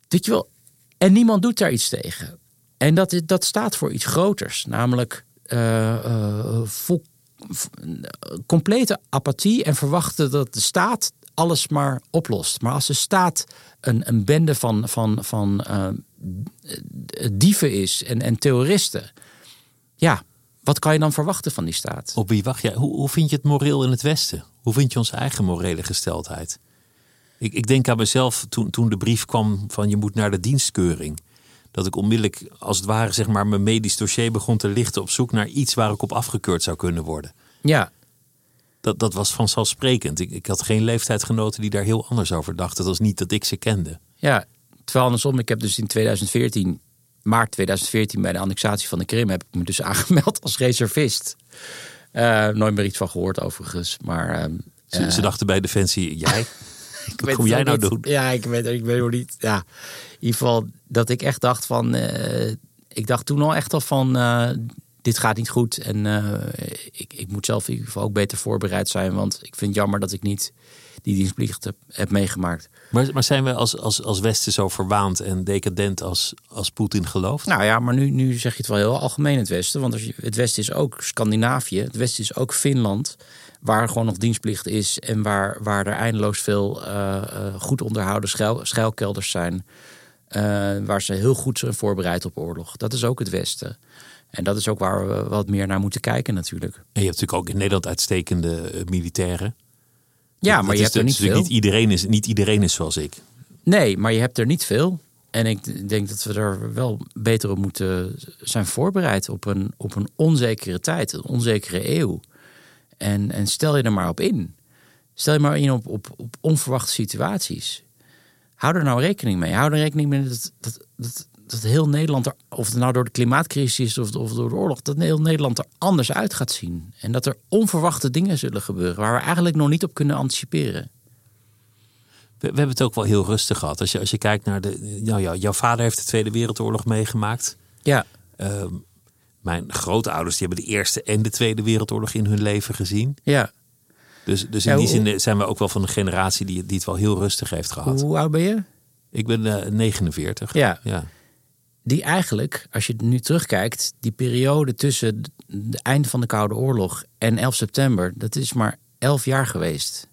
Je wel? En niemand doet daar iets tegen. En dat, dat staat voor iets groters, namelijk uh, vol, complete apathie en verwachten dat de staat alles maar oplost. Maar als de staat een, een bende van, van, van uh, dieven is en, en terroristen, ja, wat kan je dan verwachten van die staat? Op wie wacht jij? Hoe, hoe vind je het moreel in het Westen? Hoe vind je onze eigen morele gesteldheid? Ik, ik denk aan mezelf toen, toen de brief kwam van je moet naar de dienstkeuring dat ik onmiddellijk, als het ware, zeg maar, mijn medisch dossier begon te lichten op zoek naar iets waar ik op afgekeurd zou kunnen worden. Ja. Dat, dat was vanzelfsprekend. Ik, ik had geen leeftijdgenoten die daar heel anders over dachten. Dat was niet dat ik ze kende. Ja, terwijl andersom, ik heb dus in 2014, maart 2014, bij de annexatie van de Krim, heb ik me dus [LAUGHS] aangemeld als reservist. Uh, nooit meer iets van gehoord overigens. Maar, uh, ze, ze, dachten bij Defensie, [LAUGHS] jij? Wat kom jij nou doen? Ja, ik weet, ik weet nog niet. Ja, in ieder geval dat ik echt dacht van... Uh, ik dacht toen al echt al van... Dit gaat niet goed. En uh, ik, ik moet zelf in ieder geval ook beter voorbereid zijn. Want ik vind het jammer dat ik niet die dienstplicht heb, heb meegemaakt. Maar, maar zijn we als, als, als Westen zo verwaand en decadent als, als Poetin gelooft? Nou ja, maar nu, nu zeg je het wel heel algemeen het Westen. Want als je, het Westen is ook Scandinavië. Het Westen is ook Finland waar gewoon nog dienstplicht is en waar, waar er eindeloos veel uh, uh, goed onderhouden schuil, schuilkelders zijn. Uh, waar ze heel goed zijn voorbereid op oorlog. Dat is ook het Westen. En dat is ook waar we wat meer naar moeten kijken natuurlijk. En je hebt natuurlijk ook in Nederland uitstekende militairen. Ja, maar je hebt er niet veel. Niet iedereen, is, niet iedereen is zoals ik. Nee, maar je hebt er niet veel. En ik denk dat we er wel beter op moeten zijn voorbereid op een, op een onzekere tijd, een onzekere eeuw. En, en stel je er maar op in. Stel je maar in op, op, op onverwachte situaties. Hou er nou rekening mee. Hou er rekening mee dat, dat, dat, dat heel Nederland, er, of het nou door de klimaatcrisis is of, of door de oorlog, dat heel Nederland er anders uit gaat zien. En dat er onverwachte dingen zullen gebeuren waar we eigenlijk nog niet op kunnen anticiperen. We, we hebben het ook wel heel rustig gehad. Als je, als je kijkt naar de. Nou ja, jouw vader heeft de Tweede Wereldoorlog meegemaakt. Ja. Uh, mijn grootouders die hebben de Eerste en de Tweede Wereldoorlog in hun leven gezien. Ja. Dus, dus in die zin zijn we ook wel van een generatie die, die het wel heel rustig heeft gehad. Hoe oud ben je? Ik ben uh, 49. Ja. ja. Die eigenlijk, als je nu terugkijkt, die periode tussen het einde van de Koude Oorlog en 11 september, dat is maar 11 jaar geweest.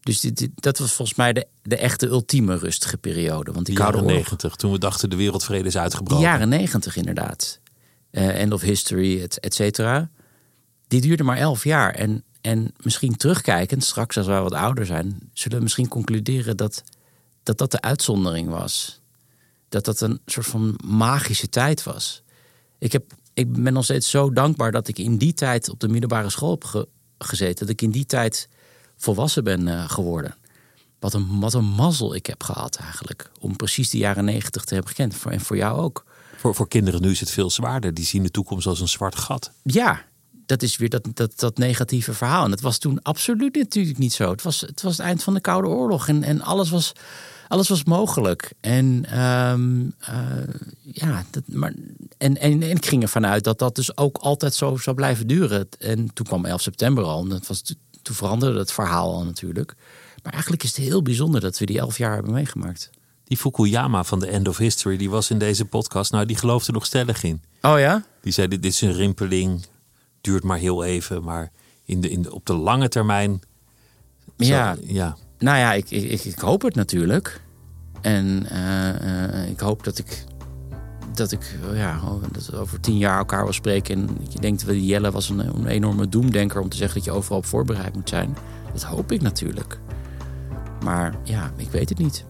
Dus dat was volgens mij de, de echte ultieme rustige periode. Want die de jaren negentig, toen we dachten de wereldvrede is uitgebroken. De jaren negentig inderdaad. Uh, end of history, et, et, cetera. Die duurde maar elf jaar. En, en misschien terugkijkend, straks als wij wat ouder zijn... zullen we misschien concluderen dat dat, dat de uitzondering was. Dat dat een soort van magische tijd was. Ik, heb, ik ben nog steeds zo dankbaar dat ik in die tijd op de middelbare school heb gezeten. Dat ik in die tijd volwassen ben uh, geworden. Wat een, wat een mazzel ik heb gehad eigenlijk. Om precies de jaren negentig te hebben gekend. En voor jou ook. Voor, voor kinderen nu is het veel zwaarder. Die zien de toekomst als een zwart gat. Ja, dat is weer dat, dat, dat negatieve verhaal. En dat was toen absoluut natuurlijk niet zo. Het was het, was het eind van de Koude Oorlog. En, en alles, was, alles was mogelijk. En, um, uh, ja, dat, maar, en, en, en ik ging ervan uit dat dat dus ook altijd zo zou blijven duren. En toen kwam 11 september al. En dat was toen veranderde het verhaal al natuurlijk. Maar eigenlijk is het heel bijzonder dat we die elf jaar hebben meegemaakt. Die Fukuyama van de End of History, die was in deze podcast. Nou, die geloofde nog stellig in. Oh ja? Die zei, dit, is een rimpeling, duurt maar heel even. Maar in de, in de, op de lange termijn... ja. ja. Nou ja, ik, ik, ik hoop het natuurlijk. En uh, uh, ik hoop dat ik dat ik ja, dat over tien jaar elkaar wil spreken. En je denkt, Jelle was een, een enorme doemdenker om te zeggen dat je overal op voorbereid moet zijn. Dat hoop ik natuurlijk. Maar ja, ik weet het niet.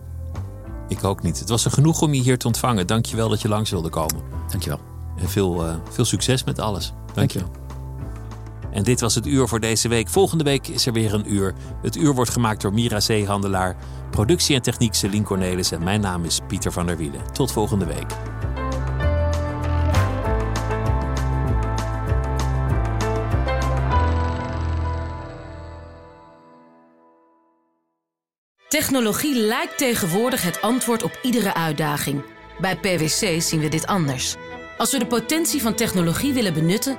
Ik ook niet. Het was er genoeg om je hier te ontvangen. Dank je wel dat je langs wilde komen. Dank je wel. En veel, uh, veel succes met alles. Dank je wel. En dit was het uur voor deze week. Volgende week is er weer een uur. Het uur wordt gemaakt door Mira Zeehandelaar. Productie en techniek Celine Cornelis. En mijn naam is Pieter van der Wielen. Tot volgende week. Technologie lijkt tegenwoordig het antwoord op iedere uitdaging. Bij PwC zien we dit anders. Als we de potentie van technologie willen benutten,